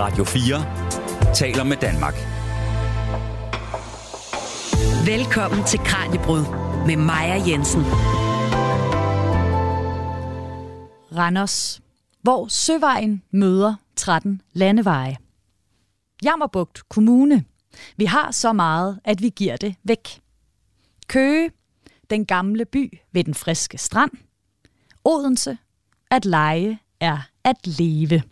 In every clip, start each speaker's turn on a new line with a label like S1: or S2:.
S1: Radio 4 taler med Danmark.
S2: Velkommen til Kranjebrud med Maja Jensen.
S3: Randers, hvor Søvejen møder 13 landeveje. Jammerbugt Kommune. Vi har så meget, at vi giver det væk. Køge, den gamle by ved den friske strand. Odense, at lege er at leve.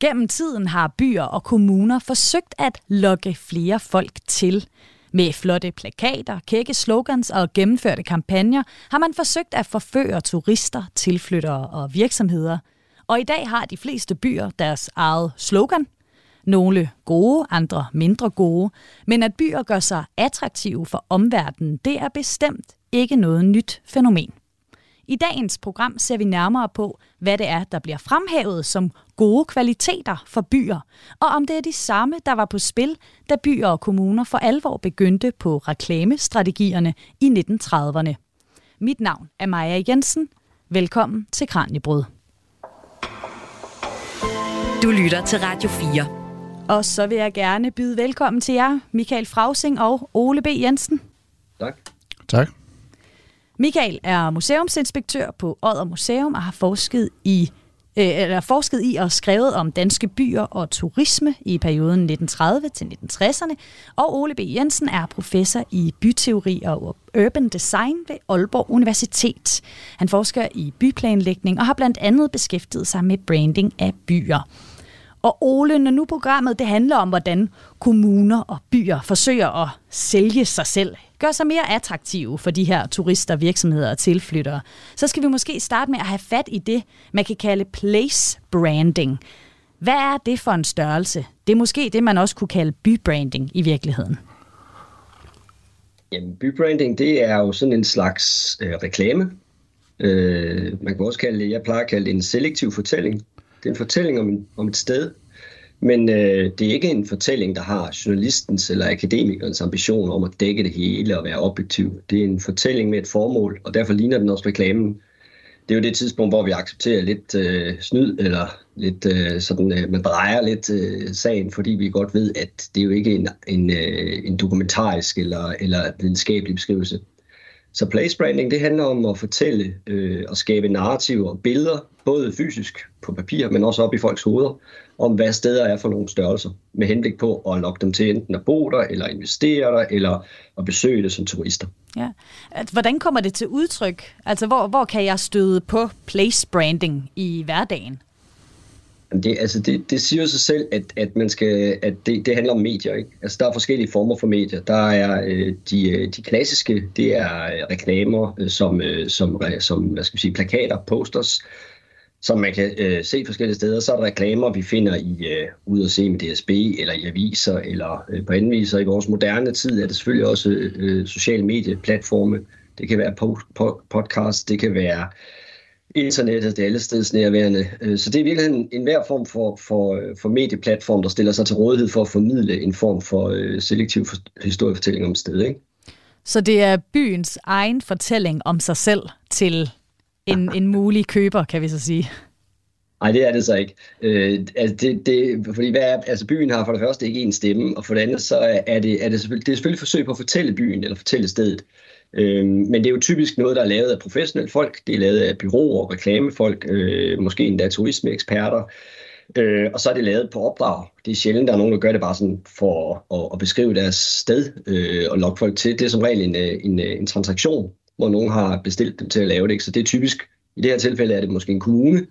S3: Gennem tiden har byer og kommuner forsøgt at lokke flere folk til. Med flotte plakater, kække slogans og gennemførte kampagner har man forsøgt at forføre turister, tilflyttere og virksomheder. Og i dag har de fleste byer deres eget slogan. Nogle gode, andre mindre gode. Men at byer gør sig attraktive for omverdenen, det er bestemt ikke noget nyt fænomen. I dagens program ser vi nærmere på, hvad det er, der bliver fremhævet som gode kvaliteter for byer, og om det er de samme, der var på spil, da byer og kommuner for alvor begyndte på reklamestrategierne i 1930'erne. Mit navn er Maja Jensen. Velkommen til Kranjebrød.
S2: Du lytter til Radio 4.
S3: Og så vil jeg gerne byde velkommen til jer, Michael Frausing og Ole B. Jensen.
S4: Tak.
S5: Tak.
S3: Michael er museumsinspektør på Odder Museum og har forsket i øh, eller forsket i og skrevet om danske byer og turisme i perioden 1930 til 1960'erne. Og Ole B. Jensen er professor i byteori og urban design ved Aalborg Universitet. Han forsker i byplanlægning og har blandt andet beskæftiget sig med branding af byer. Og Ole, når nu programmet det handler om, hvordan kommuner og byer forsøger at sælge sig selv, gør sig mere attraktive for de her turister, virksomheder og tilflyttere, så skal vi måske starte med at have fat i det, man kan kalde place branding. Hvad er det for en størrelse? Det er måske det, man også kunne kalde bybranding i virkeligheden.
S4: Jamen, bybranding, det er jo sådan en slags øh, reklame. Øh, man kan også kalde det, jeg plejer at kalde det en selektiv fortælling. Det er en fortælling om, om et sted, men øh, det er ikke en fortælling, der har journalistens eller akademikernes ambition om at dække det hele og være objektiv. Det er en fortælling med et formål, og derfor ligner den også reklamen. Det er jo det tidspunkt, hvor vi accepterer lidt øh, snyd, eller lidt øh, sådan, øh, man drejer lidt øh, sagen, fordi vi godt ved, at det er jo ikke en, en, øh, en dokumentarisk eller, eller videnskabelig beskrivelse. Så place branding, det handler om at fortælle øh, og skabe narrativer og billeder, både fysisk på papir, men også op i folks hoveder, om hvad steder er for nogle størrelser, med henblik på at lokke dem til enten at bo der, eller investere der, eller at besøge det som turister.
S3: Ja. Hvordan kommer det til udtryk? Altså, hvor, hvor kan jeg støde på place branding i hverdagen?
S4: Det, altså det, det siger sig selv, at, at, man skal, at det, det handler om medier. Ikke? Altså der er forskellige former for medier. Der er øh, de, øh, de klassiske, det er øh, reklamer øh, som, øh, som, som hvad skal vi sige, plakater, posters, som man kan øh, se forskellige steder. Så er der reklamer, vi finder i øh, ud at se med DSB, eller i aviser, eller øh, på anden vis. Og i vores moderne tid er det selvfølgelig også øh, øh, sociale medieplatforme. Det kan være po- po- podcast, det kan være internettet, det er alle steds nærværende. Øh, så det er virkelig en, en hver form for, for, øh, for medieplatform, der stiller sig til rådighed for at formidle en form for øh, selektiv for, historiefortælling om stedet. Ikke?
S3: Så det er byens egen fortælling om sig selv til en, en mulig køber, kan vi så sige?
S4: Nej, det er det så ikke. Øh, altså det, det, fordi hvad er, altså byen har for det første ikke en stemme, og for det andet så er det, er det, selvfølgelig, det er selvfølgelig forsøg på at fortælle byen, eller fortælle stedet. Øh, men det er jo typisk noget, der er lavet af professionelle folk, det er lavet af byråer og reklamefolk, øh, måske endda turismeeksperter, øh, og så er det lavet på opdrag. Det er sjældent, der er nogen, der gør det bare sådan for at, at beskrive deres sted øh, og lokke folk til. Det er som regel en, øh, en, øh, en transaktion, hvor nogen har bestilt dem til at lave det. Ikke? Så det er typisk, i det her tilfælde er det måske en kommune,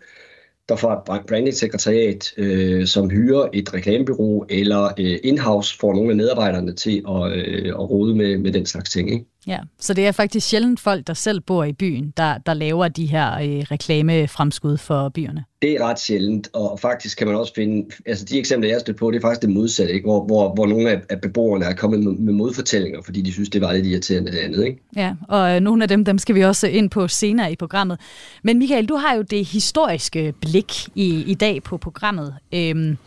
S4: der får et brandingsekretariat, øh, som hyrer et reklamebyrå, eller øh, in-house får nogle af medarbejderne til at, øh, at rode med, med den slags ting. Ikke?
S3: Ja, så det er faktisk sjældent folk, der selv bor i byen, der, der laver de her øh, reklamefremskud for byerne.
S4: Det er ret sjældent, og faktisk kan man også finde, altså de eksempler, jeg har på, det er faktisk det modsatte, ikke? Hvor, hvor, hvor nogle af, af beboerne er kommet med, med modfortællinger, fordi de synes, det var lidt irriterende det andet. Ikke?
S3: Ja, og øh, nogle af dem, dem skal vi også ind på senere i programmet. Men Michael, du har jo det historiske blik i, i dag på programmet. Øhm,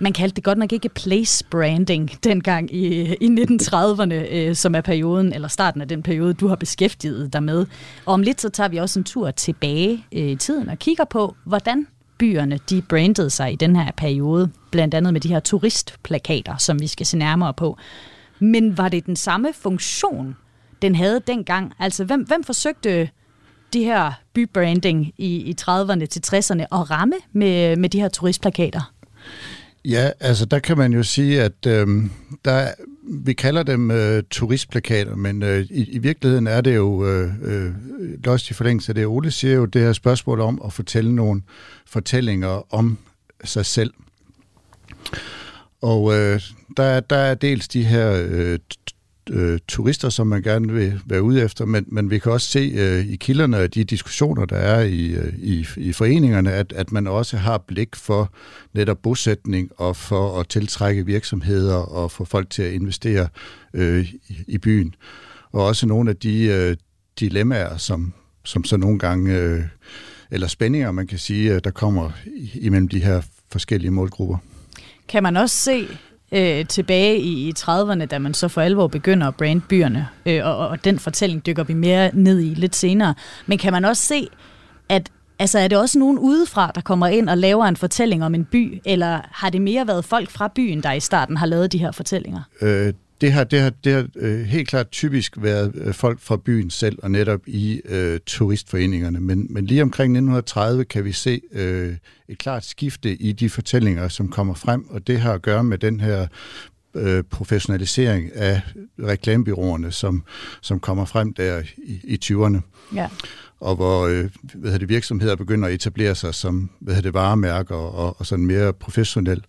S3: man kaldte det godt nok ikke place branding dengang i, i 1930'erne, øh, som er perioden, eller starten af den periode, du har beskæftiget dig med. Og om lidt så tager vi også en tur tilbage øh, i tiden og kigger på, hvordan byerne de brandede sig i den her periode, blandt andet med de her turistplakater, som vi skal se nærmere på. Men var det den samme funktion, den havde dengang? Altså, hvem, hvem forsøgte de her bybranding i, i 30'erne til 60'erne at ramme med, med de her turistplakater?
S5: Ja, altså der kan man jo sige, at øh, der, vi kalder dem øh, turistplakater, men øh, i, i virkeligheden er det jo, øh, øh, også i forlængelse af det, Ole siger jo, det her spørgsmål om at fortælle nogle fortællinger om sig selv. Og øh, der, der er dels de her øh, øh, turister, som man gerne vil være ude efter, men, men vi kan også se øh, i kilderne og de diskussioner, der er i, øh, i, i foreningerne, at, at man også har blik for netop bosætning og for at tiltrække virksomheder og få folk til at investere øh, i, i byen. Og også nogle af de øh, dilemmaer, som, som så nogle gange, øh, eller spændinger, man kan sige, øh, der kommer imellem de her forskellige målgrupper.
S3: Kan man også se øh, tilbage i, i 30'erne, da man så for alvor begynder at brande byerne, øh, og, og den fortælling dykker vi mere ned i lidt senere. Men kan man også se, at altså, er det også nogen udefra, der kommer ind og laver en fortælling om en by, eller har det mere været folk fra byen, der i starten har lavet de her fortællinger?
S5: Øh, det har, det har, det har øh, helt klart typisk været øh, folk fra byen selv, og netop i øh, turistforeningerne. Men, men lige omkring 1930 kan vi se øh, et klart skifte i de fortællinger, som kommer frem, og det har at gøre med den her øh, professionalisering af reklamebyråerne, som, som kommer frem der i, i 20'erne. Ja. Og hvor øh, hvad det, virksomheder begynder at etablere sig som hvad det, varemærker og, og sådan mere professionel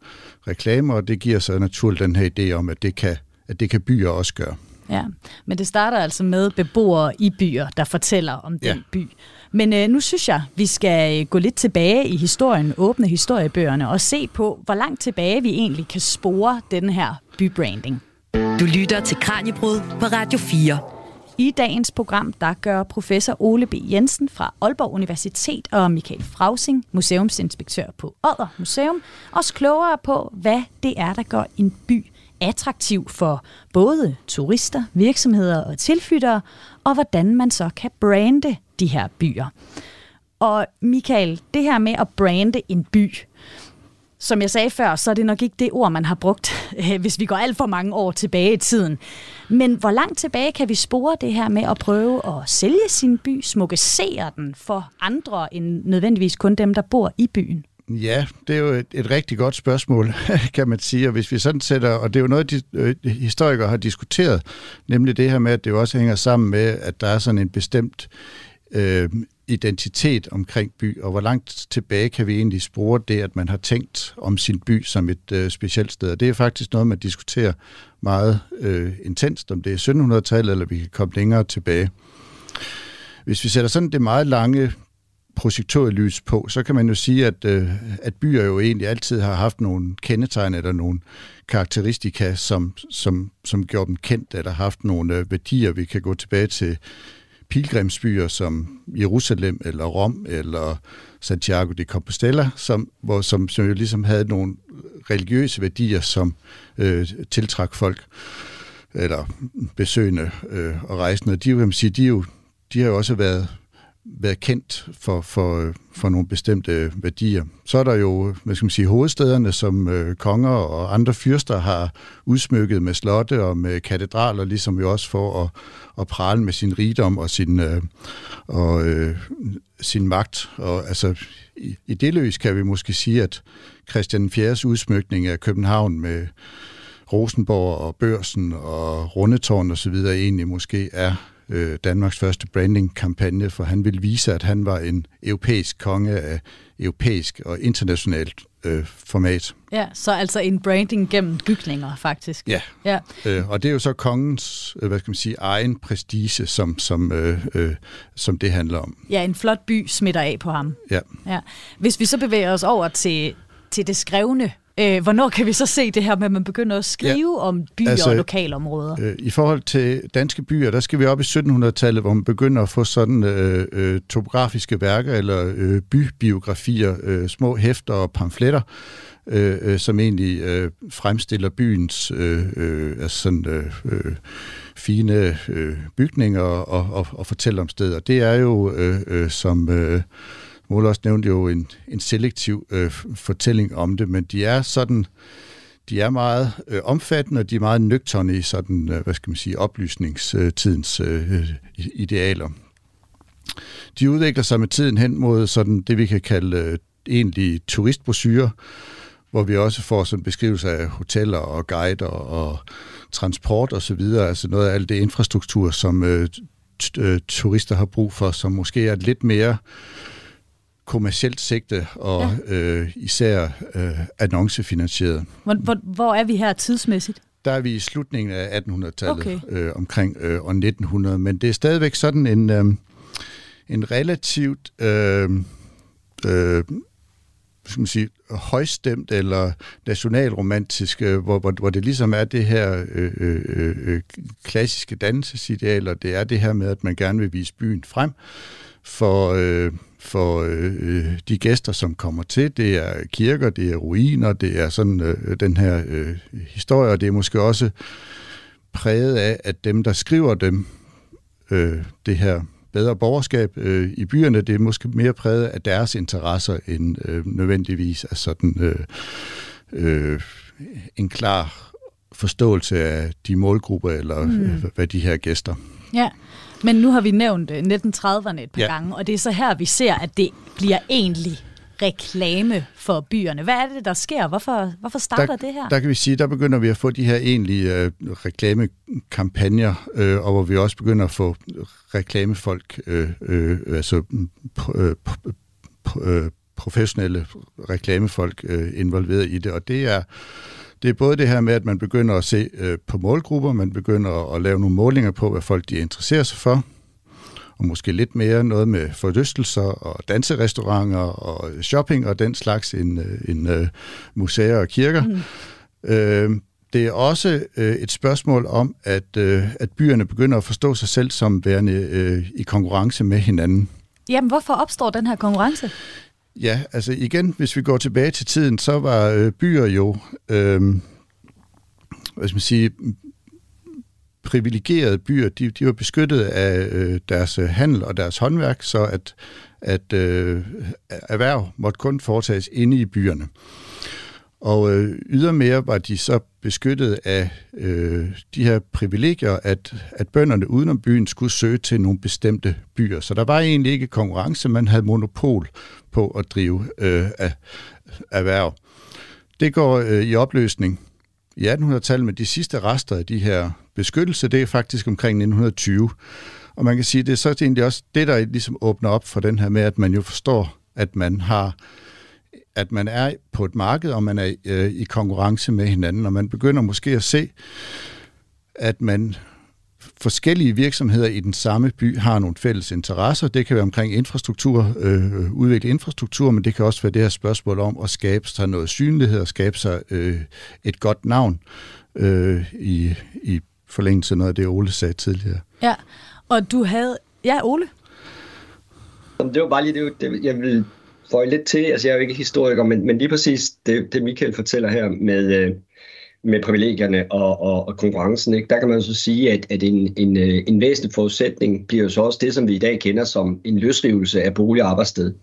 S5: reklame, og det giver så naturligt den her idé om, at det kan at det kan byer også gøre.
S3: Ja, men det starter altså med beboere i byer, der fortæller om den ja. by. Men øh, nu synes jeg, vi skal gå lidt tilbage i historien, åbne historiebøgerne og se på, hvor langt tilbage vi egentlig kan spore den her bybranding.
S2: Du lytter til Kranjebrud på Radio 4.
S3: I dagens program, der gør professor Ole B. Jensen fra Aalborg Universitet og Michael Frausing, museumsinspektør på Odder Museum, os klogere på, hvad det er, der gør en by attraktiv for både turister, virksomheder og tilflyttere, og hvordan man så kan brande de her byer. Og Michael, det her med at brande en by, som jeg sagde før, så er det nok ikke det ord, man har brugt, hvis vi går alt for mange år tilbage i tiden. Men hvor langt tilbage kan vi spore det her med at prøve at sælge sin by, smukkesere den for andre end nødvendigvis kun dem, der bor i byen?
S5: Ja, det er jo et, et rigtig godt spørgsmål, kan man sige. Og hvis vi sådan sætter, og det er jo noget, de, øh, historikere har diskuteret, nemlig det her med, at det også hænger sammen med, at der er sådan en bestemt øh, identitet omkring by, og hvor langt tilbage kan vi egentlig spore det, at man har tænkt om sin by som et øh, specielt sted. Og det er faktisk noget, man diskuterer meget øh, intenst, om det er 1700-tallet, eller vi kan komme længere tilbage. Hvis vi sætter sådan det meget lange projektørlys på, så kan man jo sige, at, øh, at byer jo egentlig altid har haft nogle kendetegn eller nogle karakteristika, som, som, som gjorde dem kendt, eller haft nogle øh, værdier. Vi kan gå tilbage til pilgrimsbyer som Jerusalem eller Rom eller Santiago de Compostela, som, hvor, som, som jo ligesom havde nogle religiøse værdier, som øh, tiltrak folk eller besøgende øh, og rejsende. De, vil man sige, de, jo, de har jo også været været kendt for, for, for nogle bestemte værdier. Så er der jo, hvad skal man sige, hovedstederne, som øh, konger og andre fyrster har udsmykket med slotte og med katedraler, ligesom jo også for at, at prale med sin rigdom og sin, øh, og, øh, sin magt. Og altså, i, i det løs kan vi måske sige, at Christian IV's udsmykning af København med Rosenborg og Børsen og Rundetårn osv. egentlig måske er øh, Danmarks første branding-kampagne, for han ville vise, at han var en europæisk konge af europæisk og internationalt øh, format.
S3: Ja, så altså en branding gennem bygninger, faktisk.
S5: Ja, ja. Øh, og det er jo så kongens, øh, hvad skal man sige, egen prestige, som, som, øh, øh, som det handler om.
S3: Ja, en flot by smitter af på ham.
S5: Ja.
S3: ja. Hvis vi så bevæger os over til, til det skrevne Øh, hvornår kan vi så se det her med, at man begynder at skrive ja, om byer altså, og lokalområder?
S5: Øh, I forhold til danske byer, der skal vi op i 1700-tallet, hvor man begynder at få sådan øh, øh, topografiske værker eller øh, bybiografier, øh, små hæfter og pamfletter, øh, øh, som egentlig øh, fremstiller byens øh, øh, altså sådan, øh, øh, fine øh, bygninger og, og, og fortæller om steder. Det er jo øh, øh, som... Øh, Ole også nævnte jo en, en selektiv øh, fortælling om det, men de er sådan, de er meget øh, omfattende, og de er meget nøgterne i sådan, øh, hvad skal man sige, oplysningstidens øh, øh idealer. De udvikler sig med tiden hen mod sådan det, vi kan kalde øh, egentlig turistbrosyrer, hvor vi også får sådan beskrivelser af hoteller og guider og transport og så videre, altså noget af alt det infrastruktur, som øh, øh, turister har brug for, som måske er lidt mere kommercielt sigte og ja. øh, især øh, annoncefinansieret.
S3: Hvor, hvor, hvor er vi her tidsmæssigt?
S5: Der er vi i slutningen af 1800-tallet, okay. øh, omkring øh, år 1900, men det er stadigvæk sådan en, øh, en relativt øh, øh, skal man sige, højstemt eller nationalromantisk, øh, hvor, hvor, hvor det ligesom er det her øh, øh, øh, klassiske dannelsesidealer, det er det her med, at man gerne vil vise byen frem for, øh, for øh, de gæster, som kommer til. Det er kirker, det er ruiner, det er sådan øh, den her øh, historie, og det er måske også præget af, at dem, der skriver dem, øh, det her bedre borgerskab øh, i byerne, det er måske mere præget af deres interesser end øh, nødvendigvis af sådan øh, øh, en klar forståelse af de målgrupper eller mm. øh, hvad de her gæster.
S3: Ja, men nu har vi nævnt 1930'erne øh, et par ja. gange, og det er så her, vi ser, at det bliver egentlig reklame for byerne. Hvad er det, der sker? Hvorfor, hvorfor starter
S5: der,
S3: det her?
S5: Der kan vi sige, der begynder vi at få de her egentlige øh, reklamekampagner, øh, og hvor vi også begynder at få reklamefolk, øh, øh, altså øh, øh, professionelle reklamefolk øh, involveret i det, og det er det er både det her med, at man begynder at se øh, på målgrupper, man begynder at, lave nogle målinger på, hvad folk de interesserer sig for, og måske lidt mere noget med forlystelser og danserestauranter og shopping og den slags end, øh, end uh, museer og kirker. Mm. Øh, det er også øh, et spørgsmål om, at, øh, at byerne begynder at forstå sig selv som værende øh, i konkurrence med hinanden.
S3: Jamen, hvorfor opstår den her konkurrence?
S5: Ja, altså igen, hvis vi går tilbage til tiden, så var øh, byer jo, øh, hvad skal man sige, privilegerede byer, de, de var beskyttet af øh, deres øh, handel og deres håndværk, så at, at øh, erhverv måtte kun foretages inde i byerne. Og øh, ydermere var de så beskyttet af øh, de her privilegier, at, at bønderne udenom byen skulle søge til nogle bestemte byer. Så der var egentlig ikke konkurrence, man havde monopol på at drive øh, af, erhverv. Det går øh, i opløsning i 1800-tallet med de sidste rester af de her beskyttelse, det er faktisk omkring 1920. Og man kan sige, det er så egentlig også det, der ligesom åbner op for den her med, at man jo forstår, at man har at man er på et marked, og man er øh, i konkurrence med hinanden, og man begynder måske at se, at man forskellige virksomheder i den samme by har nogle fælles interesser. Det kan være omkring infrastruktur, øh, udvikle infrastruktur, men det kan også være det her spørgsmål om at skabe sig noget synlighed og skabe sig øh, et godt navn øh, i, i forlængelse af noget af det, Ole sagde tidligere.
S3: Ja, og du havde... Ja, Ole?
S4: Det var bare lige det, jeg vil føje lidt til. Altså, jeg er jo ikke historiker, men, men lige præcis det, det Michael fortæller her med, øh, med privilegierne og, og, og konkurrencen, ikke? der kan man så sige, at, at en, en, øh, en væsentlig forudsætning bliver jo så også det, som vi i dag kender som en løsrivelse af bolig og arbejdssted.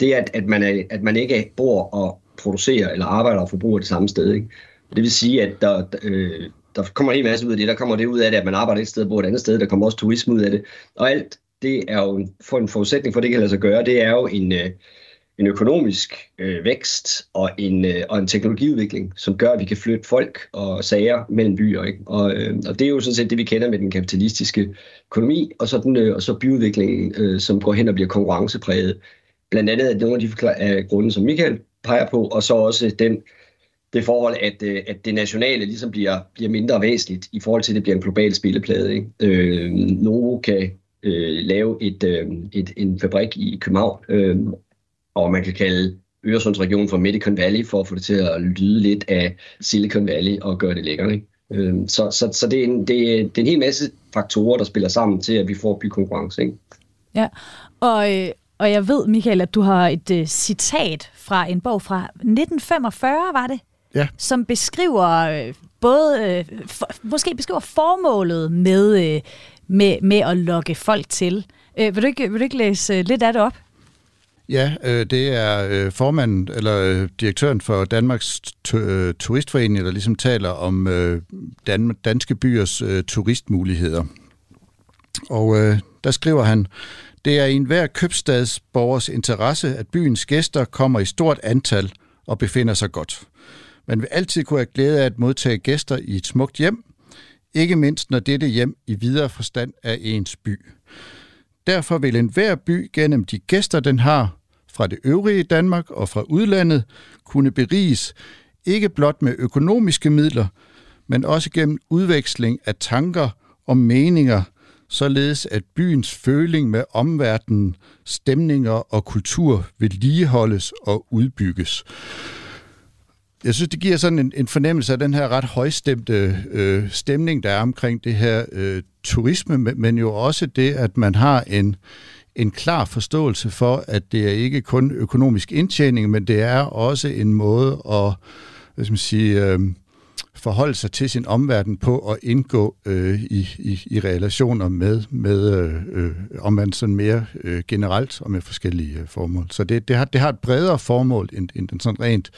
S4: Det er, at, at, man, er, at man ikke bor og producerer eller arbejder og forbruger det samme sted. Ikke? Det vil sige, at der, øh, der kommer en hel masse ud af det. Der kommer det ud af det, at man arbejder et sted og bor et andet sted. Der kommer også turisme ud af det. Og alt det er jo for en forudsætning for, at det kan lade sig gøre. Det er jo en, øh, en økonomisk øh, vækst og en, øh, og en teknologiudvikling, som gør, at vi kan flytte folk og sager mellem byer. Ikke? Og, øh, og det er jo sådan set det, vi kender med den kapitalistiske økonomi, og så, den, øh, og så byudviklingen, øh, som går hen og bliver konkurrencepræget. Blandt andet af nogle af de af grunde, som Michael peger på, og så også den det forhold, at, øh, at det nationale ligesom bliver, bliver mindre væsentligt i forhold til, at det bliver en global spilleplade. Ikke? Øh, Novo kan øh, lave et, øh, et, en fabrik i København, øh, og man kan kalde Øresundsregionen for Medicon Valley, for at få det til at lyde lidt af Silicon Valley og gøre det lækkert. Ikke? Øh, så så, så det, er en, det, er, det er en hel masse faktorer, der spiller sammen til, at vi får bykonkurrence. Ikke?
S3: Ja, og, øh, og jeg ved, Michael, at du har et uh, citat fra en bog fra 1945, var det?
S5: ja.
S3: som beskriver øh, både, øh, for, måske beskriver formålet med, øh, med, med at lokke folk til. Øh, vil, du ikke, vil du ikke læse øh, lidt af det op?
S5: Ja, øh, det er øh, formanden, eller øh, direktøren for Danmarks øh, Turistforening, der ligesom taler om øh, Dan- danske byers øh, turistmuligheder. Og øh, der skriver han, det er i enhver købstadsborgers interesse, at byens gæster kommer i stort antal og befinder sig godt. Man vil altid kunne have glæde af at modtage gæster i et smukt hjem, ikke mindst når dette hjem i videre forstand er ens by. Derfor vil enhver by gennem de gæster, den har fra det øvrige Danmark og fra udlandet, kunne beriges ikke blot med økonomiske midler, men også gennem udveksling af tanker og meninger, således at byens føling med omverdenen, stemninger og kultur vedligeholdes og udbygges. Jeg synes, det giver sådan en, en fornemmelse af den her ret højstemte øh, stemning, der er omkring det her øh, turisme, men, men jo også det, at man har en, en klar forståelse for, at det er ikke kun økonomisk indtjening, men det er også en måde at hvad skal man sige, øh, forholde sig til sin omverden på og indgå øh, i, i, i relationer med, med øh, øh omverdenen sådan mere øh, generelt og med forskellige øh, formål. Så det, det, har, det har et bredere formål end, end den sådan rent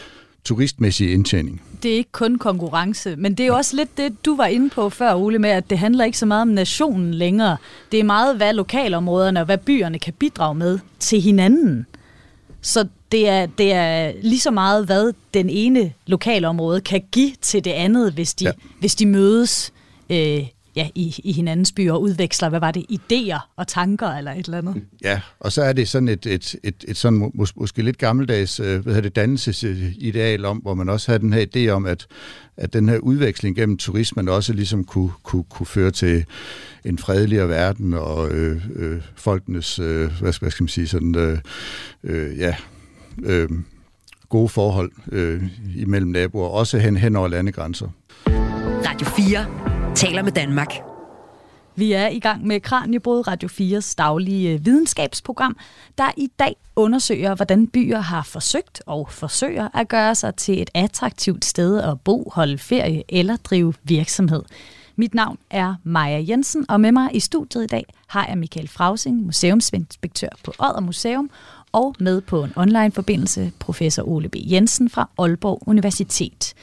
S5: turistmæssige indtjening.
S3: Det er ikke kun konkurrence, men det er jo også lidt det, du var inde på før, Ole, med, at det handler ikke så meget om nationen længere. Det er meget, hvad lokalområderne og hvad byerne kan bidrage med til hinanden. Så det er, det er lige så meget, hvad den ene lokalområde kan give til det andet, hvis de, ja. hvis de mødes øh, ja, i, i hinandens byer og udveksler, hvad var det, idéer og tanker eller et eller andet.
S5: Ja, og så er det sådan et, et, et, et sådan mås, måske lidt gammeldags øh, hvad hedder det, dannelsesideal om, hvor man også havde den her idé om, at, at den her udveksling gennem turismen også ligesom kunne, kunne, kunne føre til en fredeligere verden og øh, øh, folkenes, øh, hvad, skal, hvad skal man sige, sådan, øh, øh, ja, øh, gode forhold øh, imellem naboer, også hen, hen over landegrænser.
S2: Radio 4 taler med Danmark.
S3: Vi er i gang med Kranjebrud Radio 4's daglige øh, videnskabsprogram, der i dag undersøger, hvordan byer har forsøgt og forsøger at gøre sig til et attraktivt sted at bo, holde ferie eller drive virksomhed. Mit navn er Maja Jensen, og med mig i studiet i dag har jeg Michael Frausing, museumsinspektør på Odder Museum, og med på en online-forbindelse professor Ole B. Jensen fra Aalborg Universitet.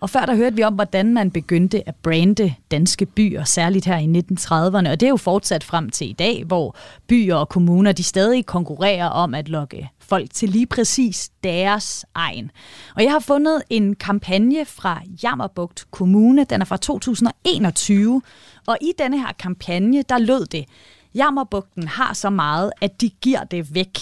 S3: Og før der hørte vi om, hvordan man begyndte at brande danske byer, særligt her i 1930'erne. Og det er jo fortsat frem til i dag, hvor byer og kommuner de stadig konkurrerer om at lokke folk til lige præcis deres egen. Og jeg har fundet en kampagne fra Jammerbugt Kommune. Den er fra 2021. Og i denne her kampagne, der lød det, Jammerbugten har så meget, at de giver det væk.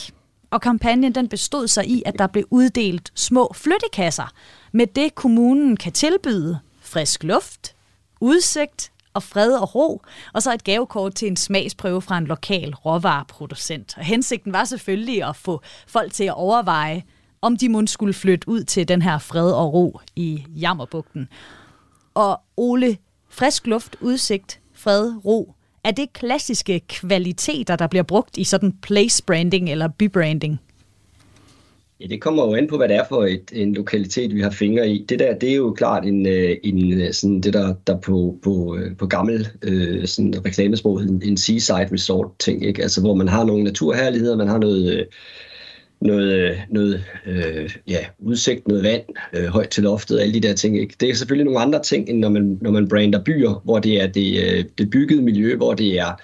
S3: Og kampagnen den bestod sig i, at der blev uddelt små flyttekasser med det, kommunen kan tilbyde. Frisk luft, udsigt og fred og ro, og så et gavekort til en smagsprøve fra en lokal råvareproducent. Og hensigten var selvfølgelig at få folk til at overveje, om de måske skulle flytte ud til den her fred og ro i Jammerbugten. Og Ole, frisk luft, udsigt, fred, ro, er det klassiske kvaliteter, der bliver brugt i sådan place branding eller bybranding?
S4: Ja, det kommer jo an på, hvad det er for et, en lokalitet, vi har fingre i. Det der, det er jo klart en, øh, en øh, sådan det der, der på, på, øh, på gammel sådan reklamesprog, en, en seaside resort ting, ikke? Altså, hvor man har nogle naturherligheder, man har noget, noget, øh, noget øh, ja, udsigt, noget vand, øh, højt til loftet, alle de der ting. Ikke? Det er selvfølgelig nogle andre ting, end når man, når man brander byer, hvor det er det, øh, det byggede miljø, hvor det er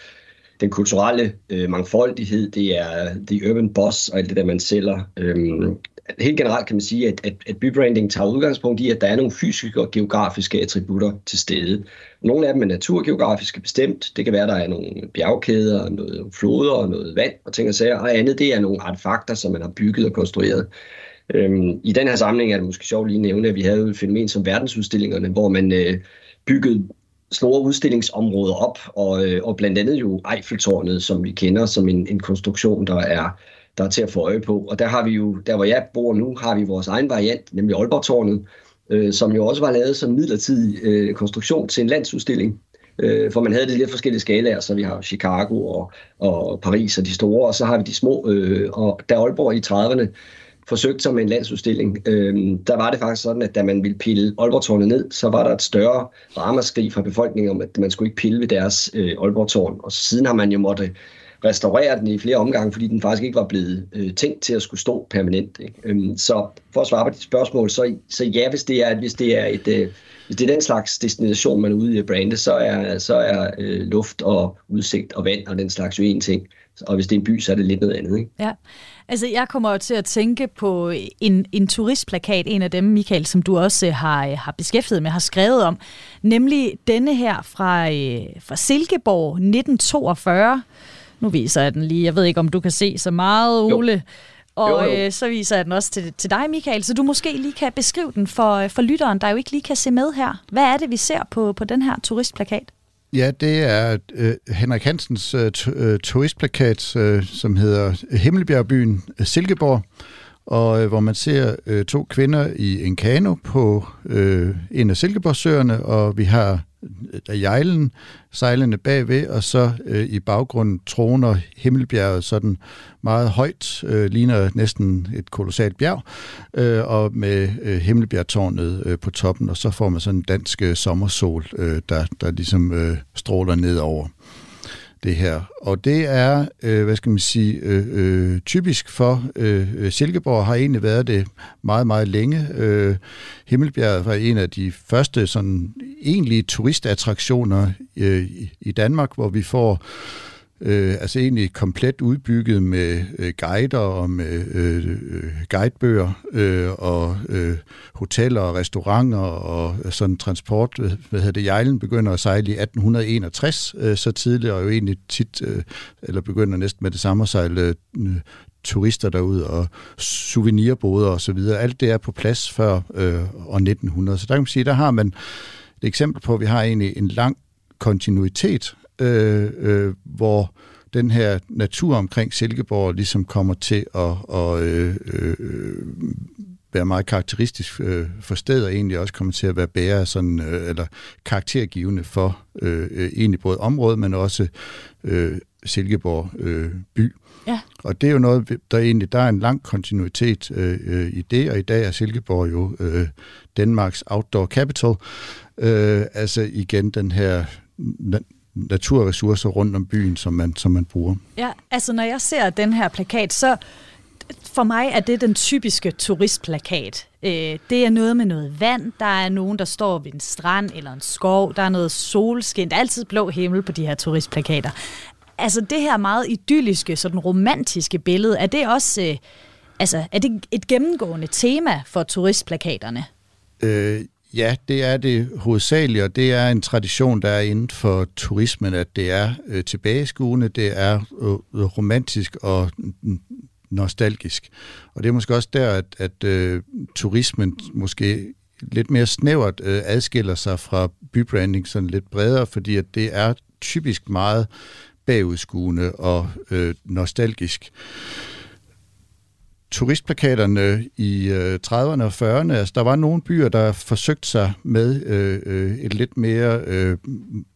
S4: den kulturelle øh, mangfoldighed, det er the urban boss og alt det der, man sælger. Øhm, helt generelt kan man sige, at, at, at bybranding tager udgangspunkt i, at der er nogle fysiske og geografiske attributter til stede. Nogle af dem er naturgeografiske bestemt. Det kan være, at der er nogle bjergkæder, noget floder og noget vand og ting og sager. Og andet, det er nogle artefakter, som man har bygget og konstrueret. Øhm, I den her samling er det måske sjovt lige at nævne, at vi havde et fænomen som verdensudstillingerne, hvor man øh, byggede store udstillingsområder op, og, øh, og blandt andet jo Eiffeltårnet, som vi kender som en, en konstruktion, der er, der er til at få øje på. Og der har vi jo, der hvor jeg bor nu, har vi vores egen variant, nemlig Aalborg-tårnet, øh, som jo også var lavet som midlertidig øh, konstruktion til en landsudstilling. Øh, for man havde det lidt forskellige skalaer, så vi har Chicago og, og Paris og de store, og så har vi de små. Øh, og da Aalborg i 30'erne forsøgte sig med en landsudstilling, øh, der var det faktisk sådan, at da man ville pille Aalborg-tårnet ned, så var der et større ramaskrig fra befolkningen om, at man skulle ikke pille ved deres øh, Aalborg-tårn. Og siden har man jo måtte restaurere den i flere omgange, fordi den faktisk ikke var blevet øh, tænkt til at skulle stå permanent. Ikke? Øhm, så for at svare på dit spørgsmål, så, så ja, hvis det er, hvis det er et... Øh, hvis det er den slags destination, man er ude i at brande, så er, så er øh, luft og udsigt og vand og den slags jo en ting. Og hvis det er en by, så er det lidt noget andet. Ikke?
S3: Ja, altså jeg kommer jo til at tænke på en, en turistplakat, en af dem, Michael, som du også øh, har, øh, har beskæftiget med, har skrevet om, nemlig denne her fra, øh, fra Silkeborg 1942. Nu viser jeg den lige. Jeg ved ikke, om du kan se så meget, Ole. Jo. Og jo, jo. Øh, så viser jeg den også til, til dig, Michael, så du måske lige kan beskrive den for, for lytteren, der jo ikke lige kan se med her. Hvad er det, vi ser på, på den her turistplakat?
S5: Ja, det er øh, Henrik Hansens øh, øh, turistplakat, øh, som hedder Himmelbjergbyen øh, Silkeborg, og øh, hvor man ser øh, to kvinder i en kano på øh, en af Silkeborgsøerne, og vi har af jejlen sejlende bagved, og så øh, i baggrunden troner Himmelbjerget sådan meget højt, øh, ligner næsten et kolossalt bjerg, øh, og med øh, Himmelbjergtårnet øh, på toppen, og så får man sådan en dansk øh, sommersol, øh, der, der ligesom øh, stråler ned over det her. Og det er, øh, hvad skal man sige, øh, øh, typisk for øh, øh, Silkeborg har egentlig været det meget, meget længe. Øh, Himmelbjerget var en af de første sådan egentlige turistattraktioner øh, i Danmark, hvor vi får øh, øh, altså egentlig komplet udbygget med øh, guider og med øh, øh guidebøger øh, og øh, hoteller og restauranter og øh, sådan transport. Øh, hvad hedder det? Jejlen begynder at sejle i 1861, øh, så tidligere og jo egentlig tit, øh, eller begynder næsten med det samme at sejle øh, turister derud og souvenirboder og så videre. Alt det er på plads før øh, år 1900. Så der kan man sige, der har man et eksempel på, at vi har egentlig en lang kontinuitet øh, øh, hvor den her natur omkring Silkeborg ligesom kommer til at, at øh, øh, være meget karakteristisk øh, for stedet, og egentlig også kommer til at være bære sådan, øh, eller karaktergivende for øh, egentlig både området, men også øh, Silkeborg øh, by. Ja. Og det er jo noget, der egentlig, der er en lang kontinuitet øh, øh, i det, og i dag er Silkeborg jo øh, Danmarks outdoor capital. Øh, altså igen den her naturressourcer rundt om byen, som man, som man bruger.
S3: Ja, altså når jeg ser den her plakat, så for mig er det den typiske turistplakat. Øh, det er noget med noget vand, der er nogen, der står ved en strand eller en skov, der er noget solskin, der er altid blå himmel på de her turistplakater. Altså det her meget idylliske, sådan romantiske billede, er det også øh, altså, er det et gennemgående tema for turistplakaterne?
S5: Øh, Ja, det er det hovedsageligt, og det er en tradition, der er inden for turismen, at det er øh, tilbageskuende, det er øh, romantisk og nostalgisk. Og det er måske også der, at, at øh, turismen måske lidt mere snævert øh, adskiller sig fra bybranding sådan lidt bredere, fordi at det er typisk meget bagudskuende og øh, nostalgisk turistplakaterne i øh, 30'erne og 40'erne. Altså, der var nogle byer, der forsøgte sig med øh, øh, et lidt mere øh,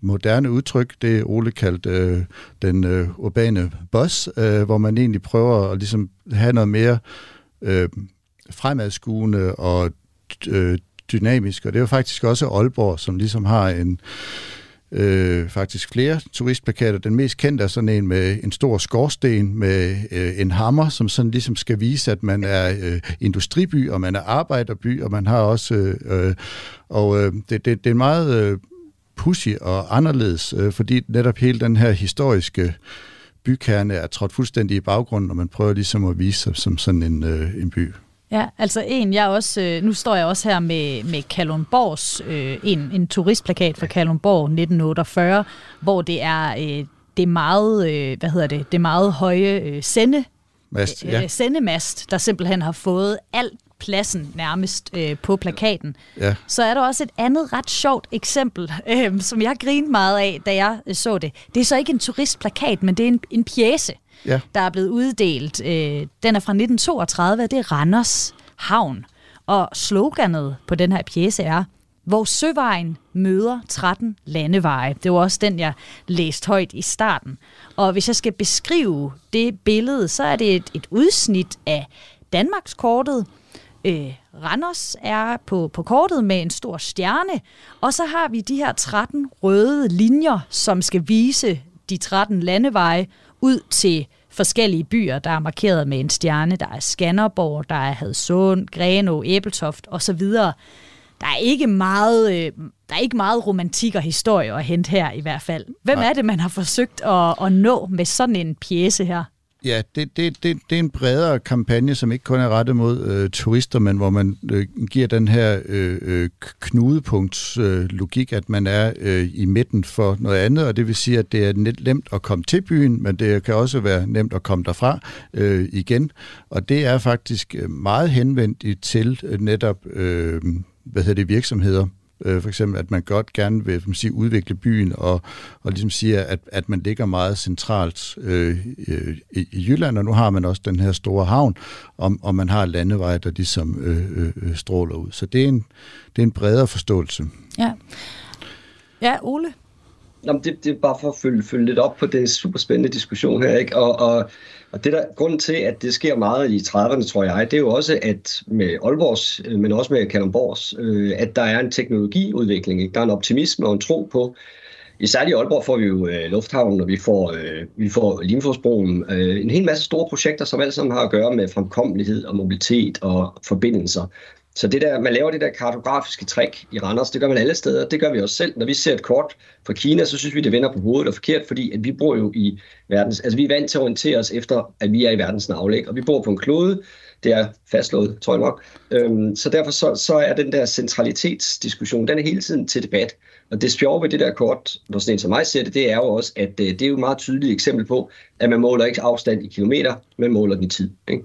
S5: moderne udtryk, det Ole kaldte øh, den øh, urbane boss, øh, hvor man egentlig prøver at ligesom have noget mere øh, fremadskuende og øh, dynamisk. Og det er jo faktisk også Aalborg, som ligesom har en øh, faktisk flere turistplakater. Den mest kendte er sådan en med en stor skorsten med øh, en hammer, som sådan ligesom skal vise, at man er øh, industriby, og man er arbejderby, og man har også... Øh, øh og øh, det, det, det er meget øh, pussy og anderledes, øh, fordi netop hele den her historiske bykerne er trådt fuldstændig i baggrunden, og man prøver ligesom at vise sig som sådan en, øh, en by.
S3: Ja, altså en, jeg også, øh, nu står jeg også her med, med Kalundborgs, øh, en, en turistplakat for Kalundborg 1948, hvor det er øh, det meget, øh, hvad hedder det, det meget høje øh, sende, Mast, ja. øh, sendemast, der simpelthen har fået alt pladsen nærmest øh, på plakaten. Ja. Så er der også et andet ret sjovt eksempel, øh, som jeg grinede meget af, da jeg øh, så det. Det er så ikke en turistplakat, men det er en, en pjæse ja. der er blevet uddelt. Øh, den er fra 1932, det er Randers Havn. Og sloganet på den her pjæse er, hvor Søvejen møder 13 landeveje. Det var også den, jeg læste højt i starten. Og hvis jeg skal beskrive det billede, så er det et, et udsnit af Danmarkskortet. Øh, Randers er på, på kortet med en stor stjerne, og så har vi de her 13 røde linjer, som skal vise de 13 landeveje ud til forskellige byer, der er markeret med en stjerne. Der er Skanderborg, der er Hadsund, Greno, Æbeltoft osv. Der er ikke meget, øh, der er ikke meget romantik og historie at hente her i hvert fald. Hvem Nej. er det, man har forsøgt at, at nå med sådan en pjæse her?
S5: Ja, det, det, det, det er en bredere kampagne, som ikke kun er rettet mod øh, turister, men hvor man øh, giver den her øh, øh knudepunktslogik, øh, at man er øh, i midten for noget andet, og det vil sige, at det er nemt at komme til byen, men det kan også være nemt at komme derfra øh, igen. Og det er faktisk øh, meget henvendt til øh, netop øh, hvad hedder det, virksomheder, Øh, for eksempel, at man godt gerne vil man sige, udvikle byen, og, og ligesom siger, at, at man ligger meget centralt øh, i, i Jylland, og nu har man også den her store havn, og, og man har landeveje, der ligesom øh, øh, øh, stråler ud. Så det er en, det er en bredere forståelse.
S3: Ja. Ja, Ole?
S4: Jamen, det, det er bare for at følge, følge lidt op på den super spændende diskussion her, ikke? Og, og, og det der, grund til, at det sker meget i 30'erne, tror jeg, det er jo også, at med Aalborgs, øh, men også med Kalundborgs, øh, at der er en teknologiudvikling, ikke? Der er en optimisme og en tro på, i særligt Aalborg får vi jo øh, lufthavnen, og vi får, øh, vi får Limfjordsbroen. Øh, en hel masse store projekter, som alle sammen har at gøre med fremkommelighed og mobilitet og forbindelser. Så det der, man laver det der kartografiske trick i Randers, det gør man alle steder. Det gør vi også selv. Når vi ser et kort fra Kina, så synes vi, det vender på hovedet og forkert, fordi at vi bor jo i verdens... Altså vi er vant til at orientere os efter, at vi er i verdens navlæg, og vi bor på en klode. Det er fastslået, tror jeg nok. Øhm, så derfor så, så er den der centralitetsdiskussion, den er hele tiden til debat. Og det sjove ved det der kort, når sådan en som mig ser det, det er jo også, at øh, det er jo et meget tydeligt eksempel på, at man måler ikke afstand i kilometer, man måler den i tid. Ikke?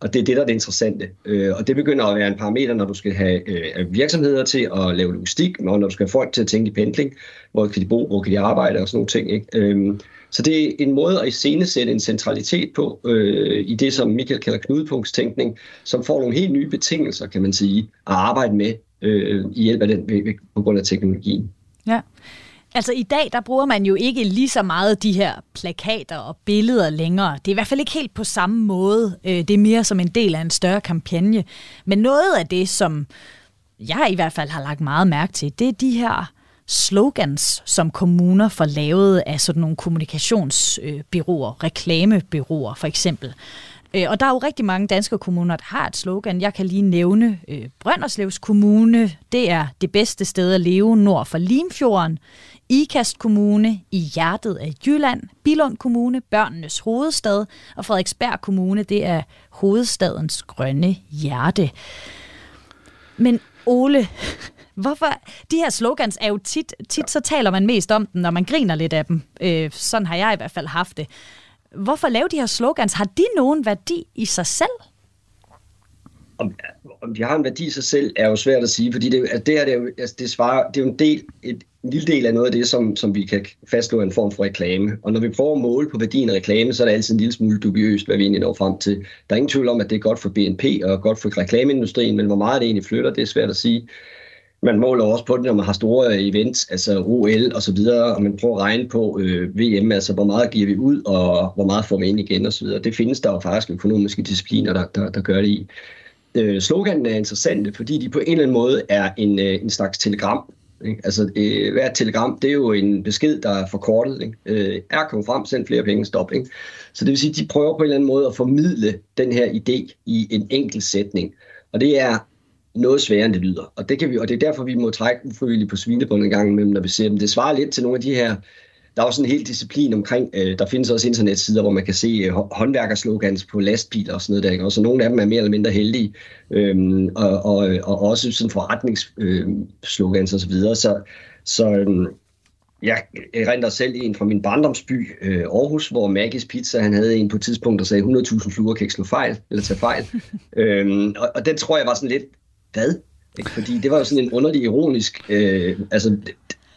S4: Og det er det, der er det interessante. Øh, og det begynder at være en parameter, når du skal have øh, virksomheder til at lave logistik, og når du skal have folk til at tænke i pendling, hvor kan de bo, hvor kan de arbejde og sådan nogle ting. Ikke? Øh, så det er en måde at iscenesætte en centralitet på øh, i det, som Michael kalder knudepunktstænkning, som får nogle helt nye betingelser, kan man sige, at arbejde med øh, i hjælp af den, på grund af teknologien.
S3: Ja. Altså i dag, der bruger man jo ikke lige så meget de her plakater og billeder længere. Det er i hvert fald ikke helt på samme måde. Øh, det er mere som en del af en større kampagne. Men noget af det, som jeg i hvert fald har lagt meget mærke til, det er de her slogans, som kommuner får lavet af sådan nogle kommunikationsbyråer, reklamebyråer for eksempel. Øh, og der er jo rigtig mange danske kommuner, der har et slogan. Jeg kan lige nævne øh, Brønderslevs Kommune. Det er det bedste sted at leve nord for Limfjorden. Ikast Kommune i hjertet af Jylland, Bilund Kommune, børnenes hovedstad, og Frederiksberg Kommune, det er hovedstadens grønne hjerte. Men Ole, hvorfor? De her slogans er jo tit, tit så taler man mest om dem, når man griner lidt af dem. Øh, sådan har jeg i hvert fald haft det. Hvorfor lave de her slogans? Har de nogen værdi i sig selv?
S4: Om, om de har en værdi i sig selv, er jo svært at sige, fordi det, altså det, her, det, er jo, altså det, svarer, det er jo en del, et, en lille del af noget af det, som, som vi kan fastslå en form for reklame. Og når vi prøver at måle på værdien af reklame, så er det altid en lille smule dubiøst, hvad vi egentlig når frem til. Der er ingen tvivl om, at det er godt for BNP og godt for reklameindustrien, men hvor meget det egentlig flytter, det er svært at sige. Man måler også på det, når man har store øh, events, altså OL og så videre, og man prøver at regne på øh, VM, altså hvor meget giver vi ud, og hvor meget får vi ind igen og så videre. Det findes der jo faktisk økonomiske discipliner, der, der, der gør det i. Øh, sloganen er interessante, fordi de på en eller anden måde er en, øh, en slags telegram, ikke? Altså, øh, hvert telegram, det er jo en besked, der er forkortet. Ikke? Øh, er kommet frem, send flere penge, stop. Ikke? Så det vil sige, at de prøver på en eller anden måde at formidle den her idé i en enkelt sætning. Og det er noget sværere, end det lyder. Og det, kan vi, og det er derfor, vi må trække ufrivilligt på svinebånd en gang imellem, når vi ser dem. Det svarer lidt til nogle af de her der er også en hel disciplin omkring, øh, der findes også internetsider, hvor man kan se øh, håndværkerslogans på lastbiler og sådan noget der, ikke? og så nogle af dem er mere eller mindre heldige, øhm, og, og, og også sådan forretningsslogans øh, og så videre, så, så øhm, jeg erindrer selv en fra min barndomsby, øh, Aarhus, hvor Maggies Pizza, han havde en på et tidspunkt, der sagde, 100.000 fluer kan ikke slå fejl, eller tage fejl. øhm, og, og den tror jeg var sådan lidt, hvad? Ikke? Fordi det var jo sådan en underlig ironisk, øh, altså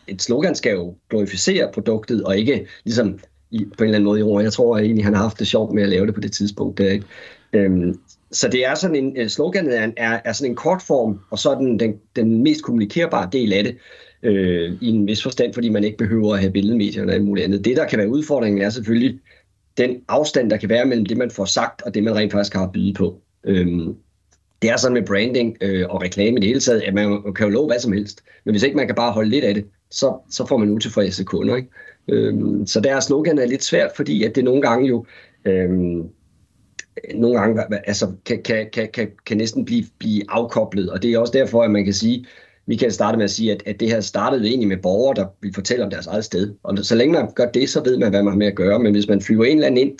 S4: et slogan skal jo glorificere produktet, og ikke ligesom i, på en eller anden måde i ord. Jeg tror at egentlig, han har haft det sjovt med at lave det på det tidspunkt. Der, ikke? Øhm, så det er sådan en, øh, sloganet er, er, er sådan en kort form, og så er den, den, den mest kommunikerbare del af det, øh, i en vis forstand, fordi man ikke behøver at have billedmedier og alt muligt andet. Det, der kan være udfordringen, er selvfølgelig den afstand, der kan være mellem det, man får sagt, og det, man rent faktisk har at byde på. Øhm, det er sådan med branding øh, og reklame i det hele taget, at man kan jo love hvad som helst, men hvis ikke man kan bare holde lidt af det, så, så får man utilfredse kunder. Ikke? Øhm, så deres slogan er lidt svært, fordi at det nogle gange jo øhm, nogle gange altså, kan, kan, kan, kan, kan næsten blive, blive afkoblet, og det er også derfor, at man kan sige, Michael startede med at sige, at, at det her startede egentlig med borgere, der vil fortælle om deres eget sted. Og så længe man gør det, så ved man, hvad man har med at gøre. Men hvis man flyver en eller anden ind,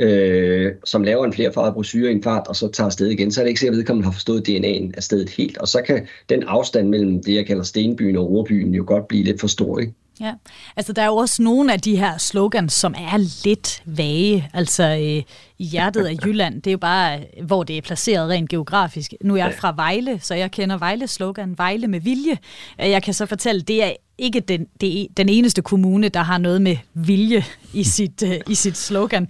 S4: øh, som laver en flerfarvet brochure i en fart, og så tager afsted igen, så er det ikke sikkert, at vedkommende har forstået DNA'en af stedet helt. Og så kan den afstand mellem det, jeg kalder Stenbyen og Rorbyen, jo godt blive lidt for stor. Ikke?
S3: Ja, altså der er jo også nogle af de her slogans, som er lidt vage. Altså øh, i hjertet af Jylland, det er jo bare, hvor det er placeret rent geografisk. Nu er jeg fra Vejle, så jeg kender Vejles slogan, Vejle med vilje. Jeg kan så fortælle, det er ikke den, det er den eneste kommune, der har noget med vilje i sit, øh, i sit slogan.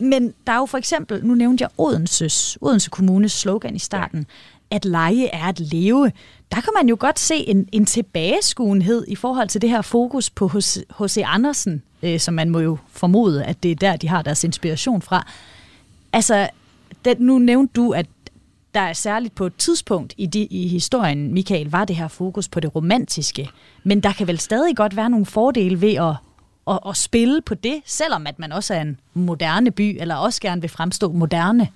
S3: Men der er jo for eksempel, nu nævnte jeg Odenses, Odense Kommunes slogan i starten, at lege er at leve. Der kan man jo godt se en, en tilbageskuenhed i forhold til det her fokus på H.C. Andersen, øh, som man må jo formode, at det er der, de har deres inspiration fra. Altså, det, nu nævnte du, at der er særligt på et tidspunkt i, de, i historien, Michael, var det her fokus på det romantiske. Men der kan vel stadig godt være nogle fordele ved at og, og spille på det, selvom at man også er en moderne by, eller også gerne vil fremstå moderne?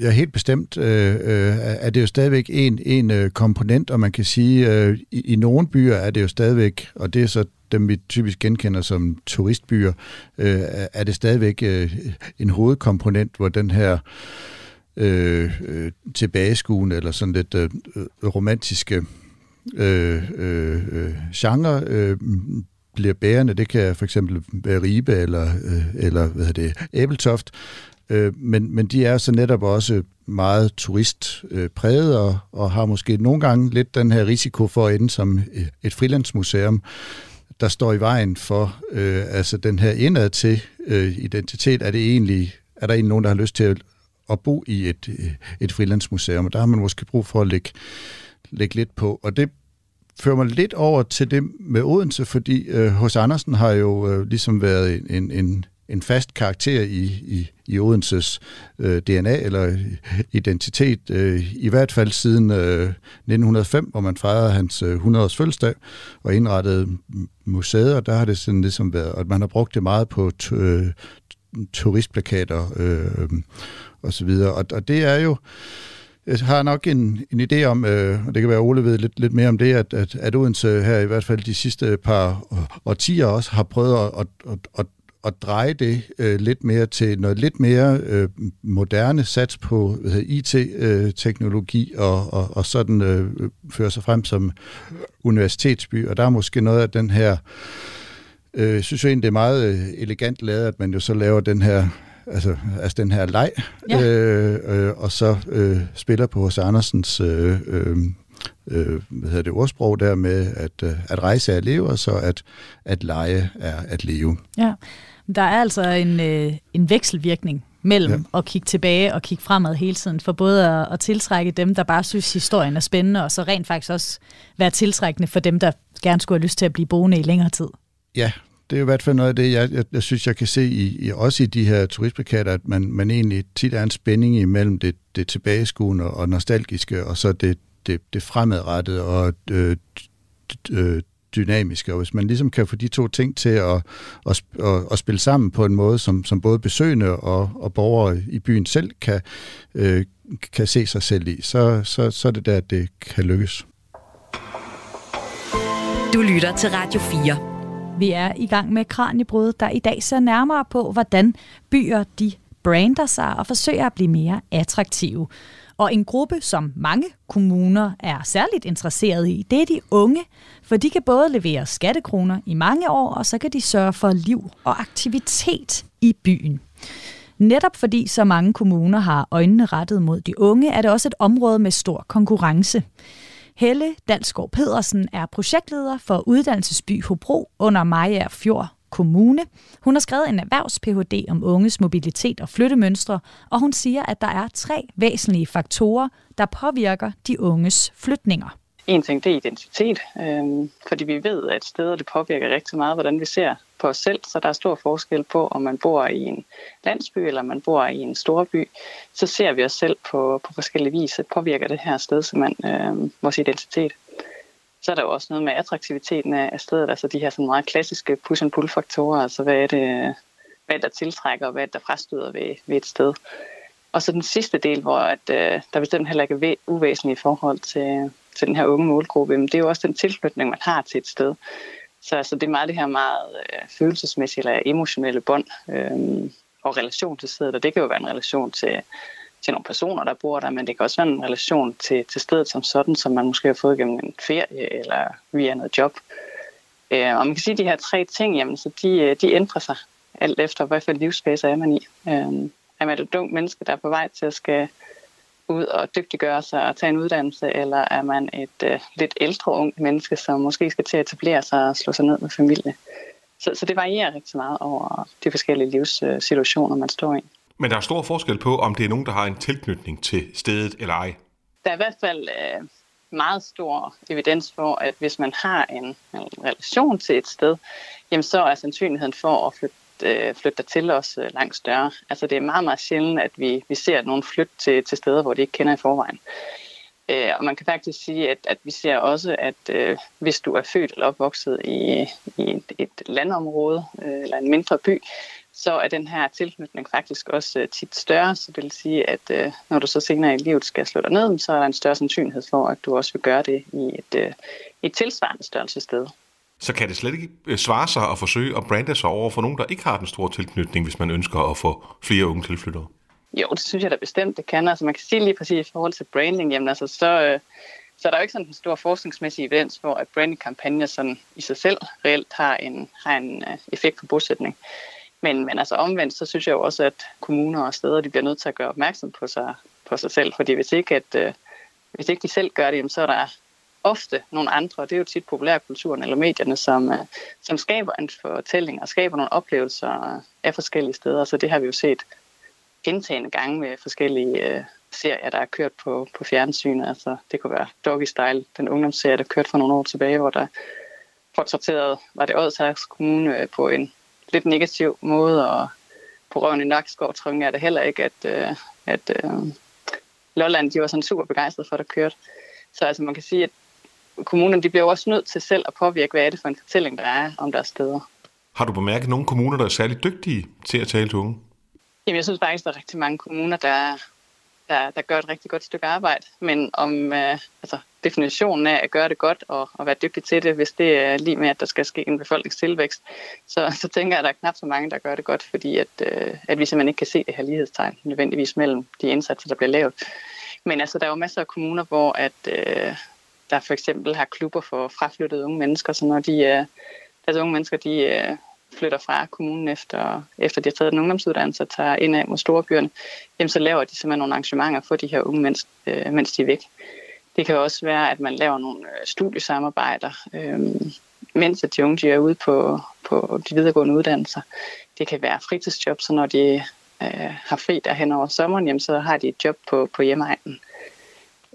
S5: Ja, helt bestemt øh, øh, er det jo stadigvæk en, en øh, komponent, og man kan sige, øh, i, i nogle byer er det jo stadigvæk, og det er så dem vi typisk genkender som turistbyer, øh, er det stadigvæk øh, en hovedkomponent, hvor den her øh, øh, tilbageskuende eller sådan lidt øh, romantiske øh, øh, øh genre øh, bliver bærende. Det kan for eksempel være Ribe eller, øh, eller hvad hedder det, Æbeltoft. Øh, men, men de er så netop også meget turistpræget øh, og, og har måske nogle gange lidt den her risiko for at ende som et frilandsmuseum, der står i vejen for øh, altså den her indad til øh, identitet. Er det egentlig, er der egentlig nogen, der har lyst til at, at bo i et, et frilandsmuseum? Og der har man måske brug for at lægge, lægge lidt på. Og det fører mig lidt over til det med Odense, fordi øh, hos Andersen har jo øh, ligesom været en, en, en fast karakter i, i, i Odenses øh, DNA eller identitet, øh, i hvert fald siden øh, 1905, hvor man fejrede hans øh, 100-års fødselsdag og indrettede museet, og der har det sådan ligesom været, at man har brugt det meget på t- øh, turistplakater øh, og så videre, og, og det er jo jeg har nok en, en idé om, øh, og det kan være Ole ved lidt, lidt mere om det, at, at, at Odense her i hvert fald de sidste par årtier også har prøvet at, at, at, at, at dreje det øh, lidt mere til noget lidt mere øh, moderne sats på IT-teknologi øh, og, og, og sådan øh, føre sig frem som universitetsby. Og der er måske noget af den her øh, jeg synes jo egentlig, det er meget øh, elegant lavet, at man jo så laver den her altså, altså den her leg, ja. øh, øh, og så øh, spiller på hos Andersens øh, øh, øh, hvad hedder det, ordsprog der med, at, øh, at rejse er at leve, og så at, at lege er at leve.
S3: Ja, der er altså en, øh, en vekselvirkning mellem ja. at kigge tilbage og kigge fremad hele tiden, for både at, at tiltrække dem, der bare synes, historien er spændende, og så rent faktisk også være tiltrækkende for dem, der gerne skulle have lyst til at blive boende i længere tid.
S5: Ja, det er i hvert fald noget af det, jeg, jeg, jeg synes, jeg kan se i, i også i de her turistplakater, at man, man egentlig tit er en spænding imellem det, det tilbageskuende og nostalgiske, og så det, det, det fremadrettede og øh, øh, dynamiske. Og hvis man ligesom kan få de to ting til at, at, at, at spille sammen på en måde, som, som både besøgende og, og borgere i byen selv kan, øh, kan se sig selv i, så, så, så er det der, at det kan lykkes.
S2: Du lytter til Radio 4.
S3: Vi er i gang med Kranjebrud, der i dag ser nærmere på, hvordan byer de brander sig og forsøger at blive mere attraktive. Og en gruppe, som mange kommuner er særligt interesseret i, det er de unge, for de kan både levere skattekroner i mange år, og så kan de sørge for liv og aktivitet i byen. Netop fordi så mange kommuner har øjnene rettet mod de unge, er det også et område med stor konkurrence. Helle Dalsgaard Pedersen er projektleder for Uddannelsesby Hobro under Maja Fjord Kommune. Hun har skrevet en erhvervs-PhD om unges mobilitet og flyttemønstre, og hun siger, at der er tre væsentlige faktorer, der påvirker de unges flytninger.
S6: En ting, det er identitet, øh, fordi vi ved, at steder det påvirker rigtig meget, hvordan vi ser på os selv, så der er stor forskel på, om man bor i en landsby eller man bor i en storby, så ser vi os selv på, på forskellige vis. Det påvirker det her sted som man, øh, vores identitet. Så er der jo også noget med attraktiviteten af stedet, altså de her sådan meget klassiske push-and-pull-faktorer, altså hvad er det, hvad der tiltrækker, og hvad der frastøder ved, ved et sted. Og så den sidste del, hvor at, øh, der bestemt heller ikke er uvæsentligt i forhold til, til den her unge målgruppe, men det er jo også den tilknytning, man har til et sted. Så altså, det er meget det her meget øh, følelsesmæssige eller emotionelle bånd øh, og relation til stedet, og det kan jo være en relation til, til nogle personer, der bor der, men det kan også være en relation til, til stedet som sådan, som man måske har fået gennem en ferie eller via noget job. Øh, og man kan sige, at de her tre ting, jamen, så de, øh, de ændrer sig alt efter, hvad for livsfase er man i. Øh, er man et ungt menneske, der er på vej til at skal ud og dygtiggøre sig og tage en uddannelse, eller er man et øh, lidt ældre ungt menneske, som måske skal til at etablere sig og slå sig ned med familie. Så, så det varierer rigtig meget over de forskellige livssituationer, man står i.
S7: Men der er stor forskel på, om det er nogen, der har en tilknytning til stedet eller ej.
S6: Der er i hvert fald øh, meget stor evidens for, at hvis man har en, en relation til et sted, jamen så er sandsynligheden for at flytte øh, flytter til os øh, langt større. Altså det er meget, meget sjældent, at vi, vi ser nogen flytte til, til steder, hvor de ikke kender i forvejen. Øh, og man kan faktisk sige, at, at vi ser også, at øh, hvis du er født eller opvokset i, i et, et landområde øh, eller en mindre by, så er den her tilknytning faktisk også øh, tit større. Så det vil sige, at øh, når du så senere i livet skal slå dig ned, så er der en større sandsynlighed for, at du også vil gøre det i et, øh, et tilsvarende størrelsessted. sted
S7: så kan det slet ikke øh, svare sig at forsøge at brande sig over for nogen, der ikke har den store tilknytning, hvis man ønsker at få flere unge tilflyttere?
S6: Jo, det synes jeg da bestemt, det kan. Altså man kan sige lige præcis i forhold til branding, jamen altså så, øh, så er der jo ikke sådan en stor forskningsmæssig evidens for, at brandingkampagner sådan i sig selv reelt har en, har en øh, effekt på bosætning. Men, men altså omvendt, så synes jeg jo også, at kommuner og steder, de bliver nødt til at gøre opmærksom på sig, på sig selv, fordi hvis ikke, at, hvis ikke de selv gør det, jamen, så er der ofte nogle andre, og det er jo tit populærkulturen eller medierne, som, øh, som skaber en fortælling og skaber nogle oplevelser øh, af forskellige steder. Så det har vi jo set gentagende gange med forskellige øh, serier, der er kørt på, på fjernsynet. Altså, det kunne være Doggy Style, den ungdomsserie, der kørte for nogle år tilbage, hvor der portrætteret, var det Odsherres Kommune øh, på en lidt negativ måde, og på røven i Nakskov tror det heller ikke, at, øh, at øh, Lolland de var sådan super begejstret for, at der kørte. Så altså, man kan sige, at kommunerne de bliver også nødt til selv at påvirke, hvad er det for en fortælling, der er om deres steder.
S7: Har du bemærket nogle kommuner, der er særlig dygtige til at tale til unge?
S6: Jamen, jeg synes faktisk, der er rigtig mange kommuner, der, der, der gør et rigtig godt stykke arbejde. Men om øh, altså, definitionen af at gøre det godt og, og være dygtig til det, hvis det er lige med, at der skal ske en befolkningstilvækst, så, så tænker jeg, at der er knap så mange, der gør det godt, fordi at, øh, at vi simpelthen ikke kan se det her lighedstegn nødvendigvis mellem de indsatser, der bliver lavet. Men altså, der er jo masser af kommuner, hvor at, øh, der for eksempel har klubber for fraflyttede unge mennesker, så når de, øh, deres unge mennesker de, øh, flytter fra kommunen efter, efter de har taget en ungdomsuddannelse og tager ind af mod storebyerne, jamen så laver de simpelthen nogle arrangementer for de her unge, mens, øh, mens de er væk. Det kan også være, at man laver nogle øh, studiesamarbejder, øh, mens de unge de er ude på, på de videregående uddannelser. Det kan være fritidsjob, så når de øh, har fri derhen over sommeren, jamen, så har de et job på, på hjemmeegnen. Øh,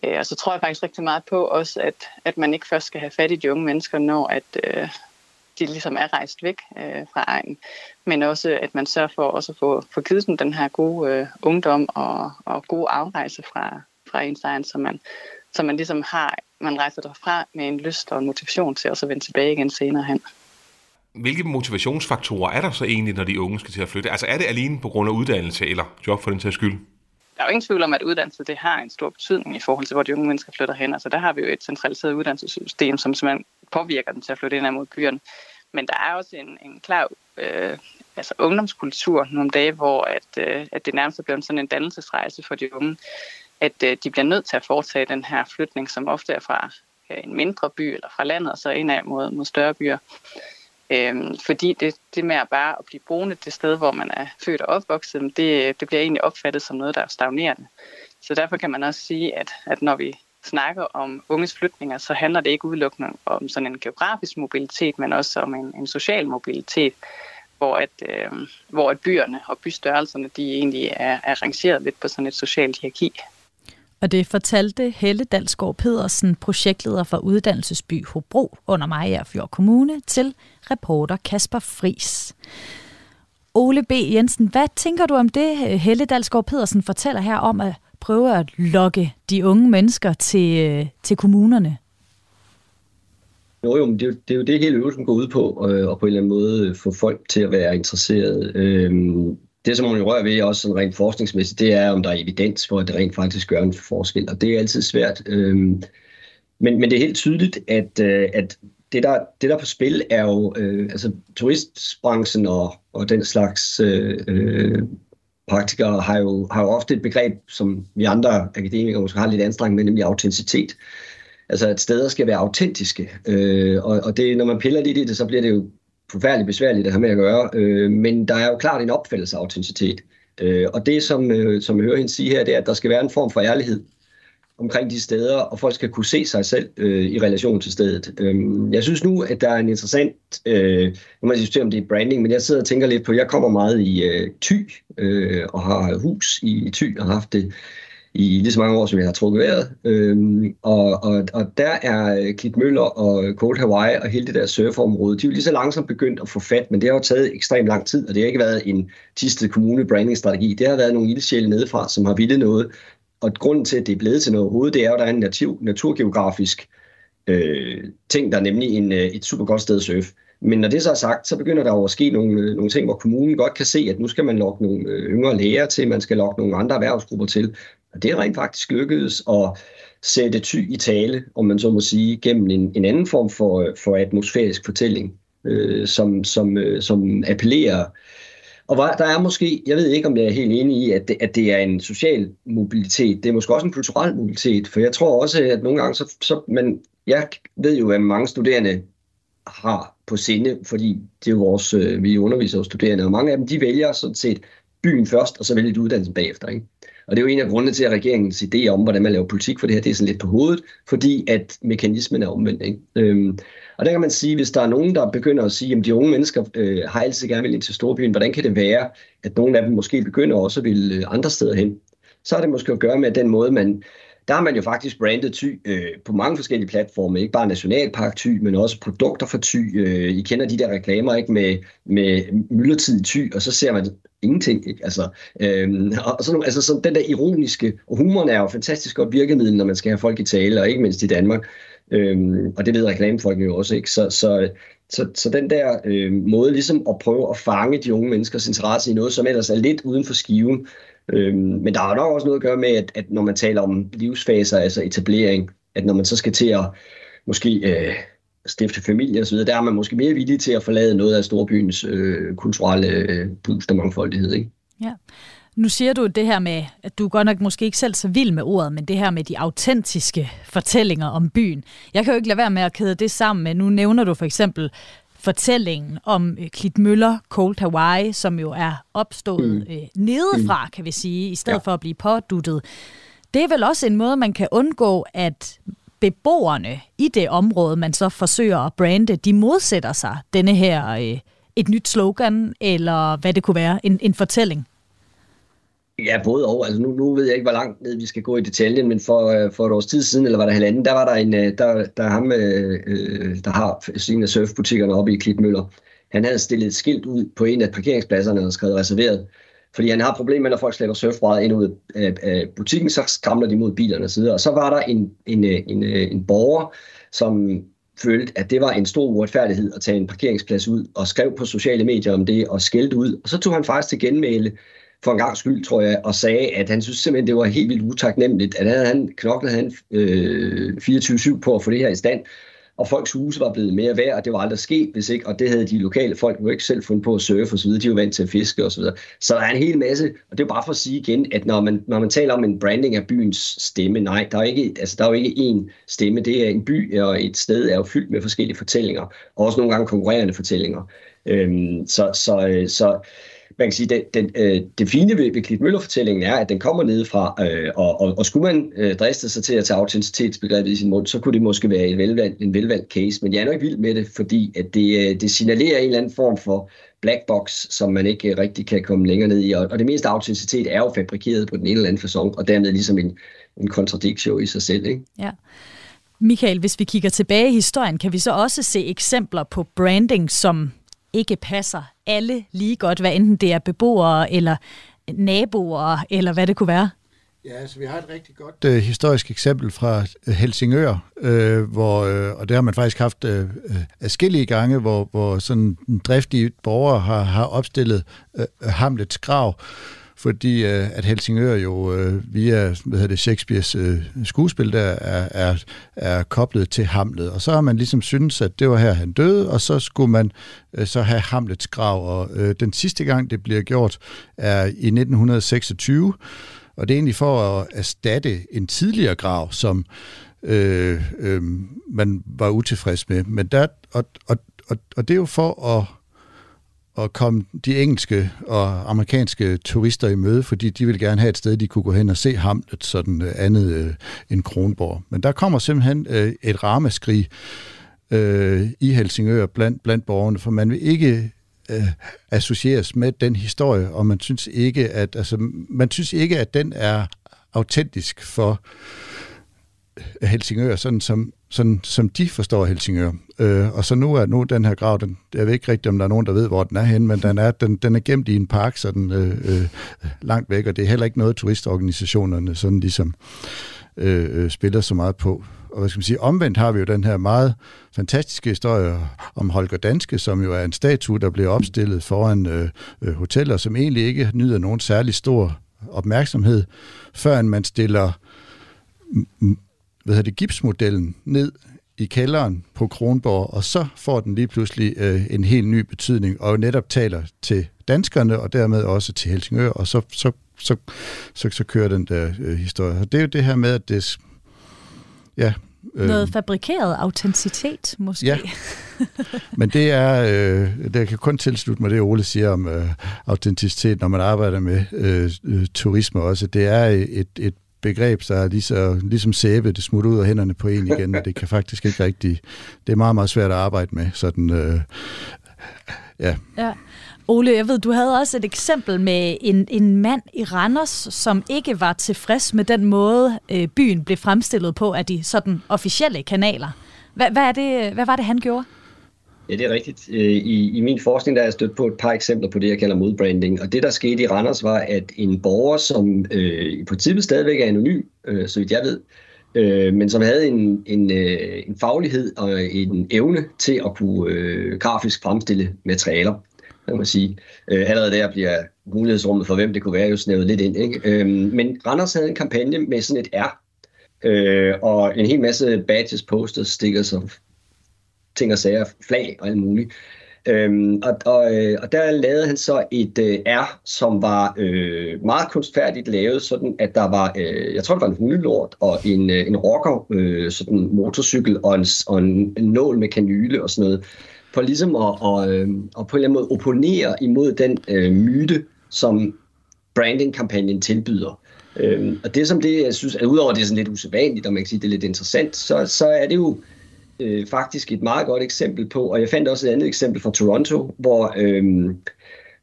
S6: Øh, og så tror jeg faktisk rigtig meget på også, at, at man ikke først skal have fat i de unge mennesker, når at, øh, de ligesom er rejst væk øh, fra egen, men også at man sørger for også at få, få givet dem den her gode øh, ungdom og, og gode afrejse fra, fra ens egen, så man, så man ligesom har, man rejser derfra med en lyst og en motivation til at vende tilbage igen senere hen.
S7: Hvilke motivationsfaktorer er der så egentlig, når de unge skal til at flytte? Altså er det alene på grund af uddannelse eller job for den sags skyld?
S6: Der er jo ingen tvivl om, at uddannelse det har en stor betydning i forhold til, hvor de unge mennesker flytter hen. Altså der har vi jo et centraliseret uddannelsessystem, som simpelthen påvirker dem til at flytte ind mod byerne. Men der er også en, en klar øh, altså ungdomskultur nogle dage, hvor at, øh, at det nærmest er blevet sådan en dannelsesrejse for de unge, at øh, de bliver nødt til at foretage den her flytning, som ofte er fra øh, en mindre by eller fra landet, og så indad mod, mod større byer. Øhm, fordi det, det med at bare at blive boende det sted, hvor man er født og opvokset, det, det bliver egentlig opfattet som noget, der er stagnerende. Så derfor kan man også sige, at, at når vi snakker om unges flytninger, så handler det ikke udelukkende om sådan en geografisk mobilitet, men også om en, en social mobilitet, hvor at, øh, hvor at byerne og bystørrelserne de egentlig er, er rangeret lidt på sådan et socialt hierarki.
S3: Og det fortalte Helle Dalsgaard Pedersen, projektleder for Uddannelsesby Hobro under Majerfjord Kommune, til reporter Kasper Fris. Ole B. Jensen, hvad tænker du om det, Helle Dalsgaard Pedersen fortæller her om at prøve at lokke de unge mennesker til, øh, til kommunerne?
S4: Jo, jo, men det er jo det, er jo det hele øvelsen går ud på, øh, og på en eller anden måde få folk til at være interesserede. Øhm, det, som man rører ved, også sådan rent forskningsmæssigt, det er, om der er evidens for, at det rent faktisk gør en forskel, og det er altid svært. Øhm, men, men det er helt tydeligt, at, øh, at det, der, det der er på spil er jo, øh, altså turistbranchen og, og den slags øh, øh, praktikere har jo, har jo ofte et begreb, som vi andre akademikere måske har lidt anstrengt med, nemlig autenticitet. Altså at steder skal være autentiske, øh, og, og det, når man piller lidt i det, så bliver det jo forfærdeligt besværligt at have med at gøre, øh, men der er jo klart en opfattelse af autenticitet. Øh, og det, som, øh, som jeg hører hende sige her, det er, at der skal være en form for ærlighed omkring de steder, og folk skal kunne se sig selv øh, i relation til stedet. Øhm, jeg synes nu, at der er en interessant, øh, nu må man diskutere, om det er branding, men jeg sidder og tænker lidt på, jeg kommer meget i øh, Thy, øh, og har hus i Thy, og har haft det i lige så mange år, som jeg har trukket vejret. Øhm, og, og, og der er øh, Klitmøller og øh, Cold Hawaii og hele det der surferområde, de er jo lige så langsomt begyndt at få fat, men det har jo taget ekstremt lang tid, og det har ikke været en Tiste Kommune brandingstrategi. Det har været nogle ildsjæle nedefra, som har ville noget, og grunden til, at det er blevet til noget overhovedet, det er jo, at der er en nativ, naturgeografisk øh, ting, der er nemlig en, øh, et super godt sted at surfe. Men når det så er sagt, så begynder der jo at ske nogle, øh, nogle ting, hvor kommunen godt kan se, at nu skal man lokke nogle øh, yngre læger til, man skal lokke nogle andre erhvervsgrupper til. Og det er rent faktisk lykkedes at sætte ty i tale, om man så må sige, gennem en, en anden form for, øh, for atmosfærisk fortælling, øh, som, som, øh, som appellerer og der er måske, jeg ved ikke, om jeg er helt enig i, at det, at det er en social mobilitet. Det er måske også en kulturel mobilitet, for jeg tror også, at nogle gange, så, så men jeg ved jo, at mange studerende har på sinde, fordi det er jo vores, øh, vi underviser jo studerende, og mange af dem, de vælger sådan set byen først, og så vælger de uddannelsen bagefter. Ikke? Og det er jo en af grundene til, at regeringens idé om, hvordan man laver politik for det her, det er sådan lidt på hovedet, fordi at mekanismen er omvendt. Ikke? Øhm, og der kan man sige, hvis der er nogen, der begynder at sige, at de unge mennesker øh, har altid gerne vil ind til storbyen, hvordan kan det være, at nogle af dem måske begynder også at ville øh, andre steder hen? Så har det måske at gøre med den måde, man der har man jo faktisk brandet Thy øh, på mange forskellige platforme. Ikke bare Nationalpark Thy, men også produkter for Thy. Øh, I kender de der reklamer ikke med, med myldretid ty, Thy, og så ser man ingenting. Ikke? Altså, øh, og sådan, altså sådan den der ironiske, og humoren er jo fantastisk godt virkemiddel, når man skal have folk i tale, og ikke mindst i Danmark. Øhm, og det ved reklamefolk jo også, ikke? Så, så, så, så den der øh, måde ligesom at prøve at fange de unge menneskers interesse i noget, som ellers er lidt uden for skiven. Øhm, men der er nok også noget at gøre med, at, at når man taler om livsfaser, altså etablering, at når man så skal til at måske øh, stifte familie osv., der er man måske mere villig til at forlade noget af storbyens øh, kulturelle øh, boost og mangfoldighed. Ikke?
S3: Ja. Nu siger du det her med, at du godt nok måske ikke selv så vild med ordet, men det her med de autentiske fortællinger om byen. Jeg kan jo ikke lade være med at kæde det sammen med, nu nævner du for eksempel fortællingen om øh, Klitmøller Cold Hawaii, som jo er opstået mm. øh, nedefra, mm. kan vi sige, i stedet ja. for at blive påduttet. Det er vel også en måde, man kan undgå, at beboerne i det område, man så forsøger at brande, de modsætter sig denne her øh, et nyt slogan, eller hvad det kunne være, en, en fortælling.
S4: Ja, både og. Altså nu, nu ved jeg ikke, hvor langt ned vi skal gå i detaljen, men for, øh, for et års tid siden, eller var der halvanden, der var der en, øh, der, der ham, øh, øh, der har sine surfbutikkerne oppe i Klitmøller. Han havde stillet et skilt ud på en af parkeringspladserne og skrevet reserveret. Fordi han har problemer med, når folk slæber surfbrædder ind ud af butikken, så skramler de mod bilerne og så Og så var der en, en, en, en borger, som følte, at det var en stor uretfærdighed at tage en parkeringsplads ud, og skrev på sociale medier om det, og skældte ud. Og så tog han faktisk til genmæle for en gang skyld, tror jeg, og sagde, at han synes simpelthen, det var helt vildt utaknemmeligt, at havde han knoklet han øh, 24-7 på at få det her i stand, og folks huse var blevet mere værd, og det var aldrig sket, hvis ikke, og det havde de lokale folk jo ikke selv fundet på at surfe osv., de var vant til at fiske osv. Så, så der er en hel masse, og det er bare for at sige igen, at når man, når man taler om en branding af byens stemme, nej, der er, ikke, altså, der er jo ikke én stemme, det er en by, og et sted er jo fyldt med forskellige fortællinger, og også nogle gange konkurrerende fortællinger. Øhm, så, så, øh, så man kan sige, den, den, øh, det fine ved, ved Klitmøller-fortællingen er, at den kommer nedefra, øh, og, og, og skulle man øh, driste sig til at tage autenticitetsbegrebet i sin mund, så kunne det måske være en velvalgt, en velvalgt case, men jeg er nok ikke vild med det, fordi at det, øh, det signalerer en eller anden form for black box, som man ikke øh, rigtig kan komme længere ned i, og, og det meste autenticitet er jo fabrikeret på den ene eller anden fasong, og dermed ligesom en, en kontradiktion i sig selv. Ikke?
S3: Ja. Michael, hvis vi kigger tilbage i historien, kan vi så også se eksempler på branding, som ikke passer alle lige godt, hvad enten det er beboere eller naboer, eller hvad det kunne være?
S5: Ja, altså vi har et rigtig godt uh, historisk eksempel fra uh, Helsingør, uh, hvor, uh, og det har man faktisk haft uh, afskillige gange, hvor, hvor sådan driftige borgere har, har opstillet uh, Hamlets grav, fordi øh, at Helsingør jo øh, via hvad hedder det, Shakespeares øh, skuespil der er, er, er koblet til Hamlet. Og så har man ligesom syntes, at det var her, han døde, og så skulle man øh, så have Hamlets grav. Og øh, den sidste gang, det bliver gjort, er i 1926, og det er egentlig for at erstatte en tidligere grav, som øh, øh, man var utilfreds med. Men der, og, og, og, og det er jo for at, at komme de engelske og amerikanske turister i møde, fordi de vil gerne have et sted, de kunne gå hen og se Hamlet, sådan øh, andet øh, end Kronborg. Men der kommer simpelthen øh, et ramaskrig øh, i Helsingør blandt, blandt borgerne, for man vil ikke øh, associeres med den historie, og man synes ikke, at altså, man synes ikke, at den er autentisk for øh, Helsingør, sådan som, sådan, som de forstår Helsingør. Øh, og så nu er nu den her grav, den, jeg ved ikke rigtigt, om der er nogen, der ved, hvor den er henne, men den er, den, den er gemt i en park, så den øh, øh, langt væk, og det er heller ikke noget, turistorganisationerne sådan ligesom øh, øh, spiller så meget på og hvad skal man sige, omvendt har vi jo den her meget fantastiske historie om Holger Danske, som jo er en statue, der blev opstillet foran øh, øh, hoteller, som egentlig ikke nyder nogen særlig stor opmærksomhed, før man stiller hvad hedder det, gipsmodellen ned i kælderen på Kronborg, og så får den lige pludselig øh, en helt ny betydning, og netop taler til danskerne, og dermed også til Helsingør, og så, så, så, så, så kører den der øh, historie. Og det er jo det her med, at det
S3: Ja. Øh, Noget fabrikeret autenticitet, måske.
S5: Ja, men det er, øh, det kan kun tilslutte mig det, Ole siger om øh, autenticitet, når man arbejder med øh, øh, turisme også. Det er et, et begreb, der er lige så, ligesom sæbe, det smutter ud af hænderne på en igen, og det kan faktisk ikke rigtig, det er meget, meget svært at arbejde med, sådan, øh,
S3: ja. ja. Ole, jeg ved, du havde også et eksempel med en, en mand i Randers, som ikke var tilfreds med den måde, øh, byen blev fremstillet på af de sådan officielle kanaler. Hvad, hvad, er det, hvad var det, han gjorde?
S4: Ja, det er rigtigt. Øh, I, I min forskning der er jeg stødt på et par eksempler på det, jeg kalder modbranding. Og det, der skete i Randers, var, at en borger, som øh, i princippet stadigvæk er anonym, øh, så vidt jeg ved, øh, men som havde en, en, øh, en faglighed og en evne til at kunne øh, grafisk fremstille materialer kan man sige. Øh, allerede der bliver mulighedsrummet for, hvem det kunne være, jo snævet lidt ind. Ikke? Øh, men Randers havde en kampagne med sådan et R, øh, og en hel masse badges, posters, stickers og ting og sager, flag og alt muligt. Øhm, og, og, øh, og der lavede han så et øh, R, som var øh, meget kunstfærdigt lavet, sådan at der var, øh, jeg tror det var en hundelort og en, øh, en rocker, øh, sådan motorcykel og en, og en, nål med kanyle og sådan noget for ligesom at, og, øh, og på en eller anden måde opponere imod den øh, myte, som branding-kampagnen tilbyder. Øhm, og det som det, jeg synes, at udover det er sådan lidt usædvanligt, og man kan sige, det er lidt interessant, så, så er det jo øh, faktisk et meget godt eksempel på, og jeg fandt også et andet eksempel fra Toronto, hvor, øh,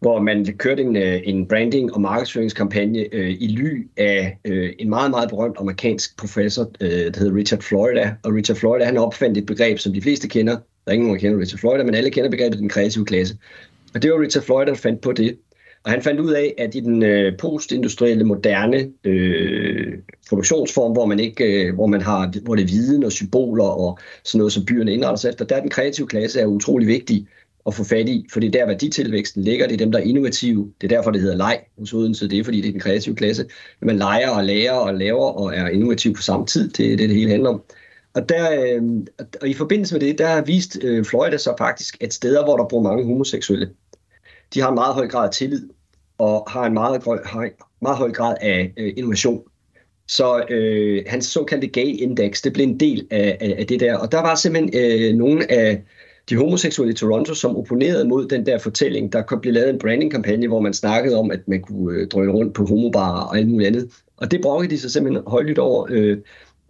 S4: hvor man kørte en, øh, en branding- og markedsføringskampagne øh, i ly af øh, en meget, meget berømt amerikansk professor, øh, der hedder Richard Florida. Og Richard Florida, han opfandt et begreb, som de fleste kender, der er ingen, der kender Richard Florida, men alle kender begrebet den kreative klasse. Og det var Richard Florida, der fandt på det. Og han fandt ud af, at i den øh, postindustrielle, moderne øh, produktionsform, hvor man ikke, øh, hvor man har, hvor det er viden og symboler og sådan noget, som byerne indretter sig efter, der er den kreative klasse er utrolig vigtig at få fat i, for det er der værditilvæksten ligger, det er dem, der er innovative, det er derfor, det hedder leg hos Odense, det er fordi, det er den kreative klasse. Man leger og lærer og laver og er innovativ på samme tid, det er det, det hele handler om. Og, der, øh, og i forbindelse med det, der har vist øh, Florida så faktisk, at steder, hvor der bor mange homoseksuelle, de har en meget høj grad af tillid, og har en meget, høj, meget høj grad af øh, innovation. Så øh, hans såkaldte gay index, det blev en del af, af, af det der. Og der var simpelthen øh, nogle af de homoseksuelle i Toronto, som opponerede mod den der fortælling. Der blev lavet en branding-kampagne, hvor man snakkede om, at man kunne øh, drøne rundt på homobarer og alt muligt andet. Og det brokkede de sig simpelthen højlydt over. Øh,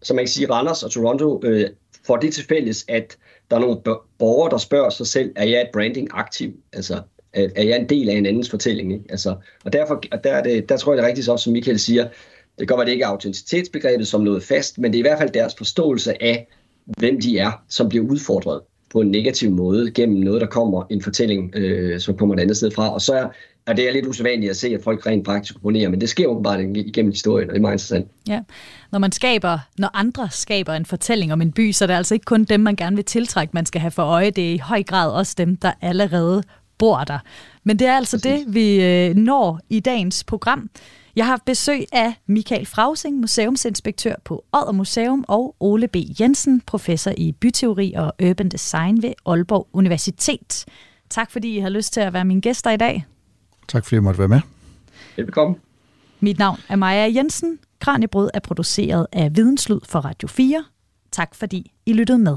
S4: så man kan sige, Randers og Toronto øh, får det til fælles, at der er nogle borgere, der spørger sig selv, er jeg et branding aktiv? Altså, er jeg en del af en andens fortælling? Ikke? Altså, og derfor, og der, er det, der tror jeg det er rigtigt, også, som Michael siger, det kan godt være, det ikke er autenticitetsbegrebet som noget fast, men det er i hvert fald deres forståelse af, hvem de er, som bliver udfordret. på en negativ måde gennem noget, der kommer en fortælling, øh, som kommer et andet sted fra. Og så er, er det er lidt usædvanligt at se, at folk rent praktisk opponerer, men det sker åbenbart igennem historien, og det er meget interessant.
S3: Ja, når man skaber, når andre skaber en fortælling om en by, så er det altså ikke kun dem, man gerne vil tiltrække, man skal have for øje. Det er i høj grad også dem, der allerede bor der. Men det er altså Præcis. det, vi øh, når i dagens program. Jeg har haft besøg af Michael Frausing, museumsinspektør på Odder Museum, og Ole B. Jensen, professor i byteori og urban design ved Aalborg Universitet. Tak fordi I har lyst til at være mine gæster i dag.
S5: Tak fordi I måtte være med.
S4: Velkommen.
S3: Mit navn er Maja Jensen. Kranjebrød er produceret af Videnslyd for Radio 4. Tak fordi I lyttede med.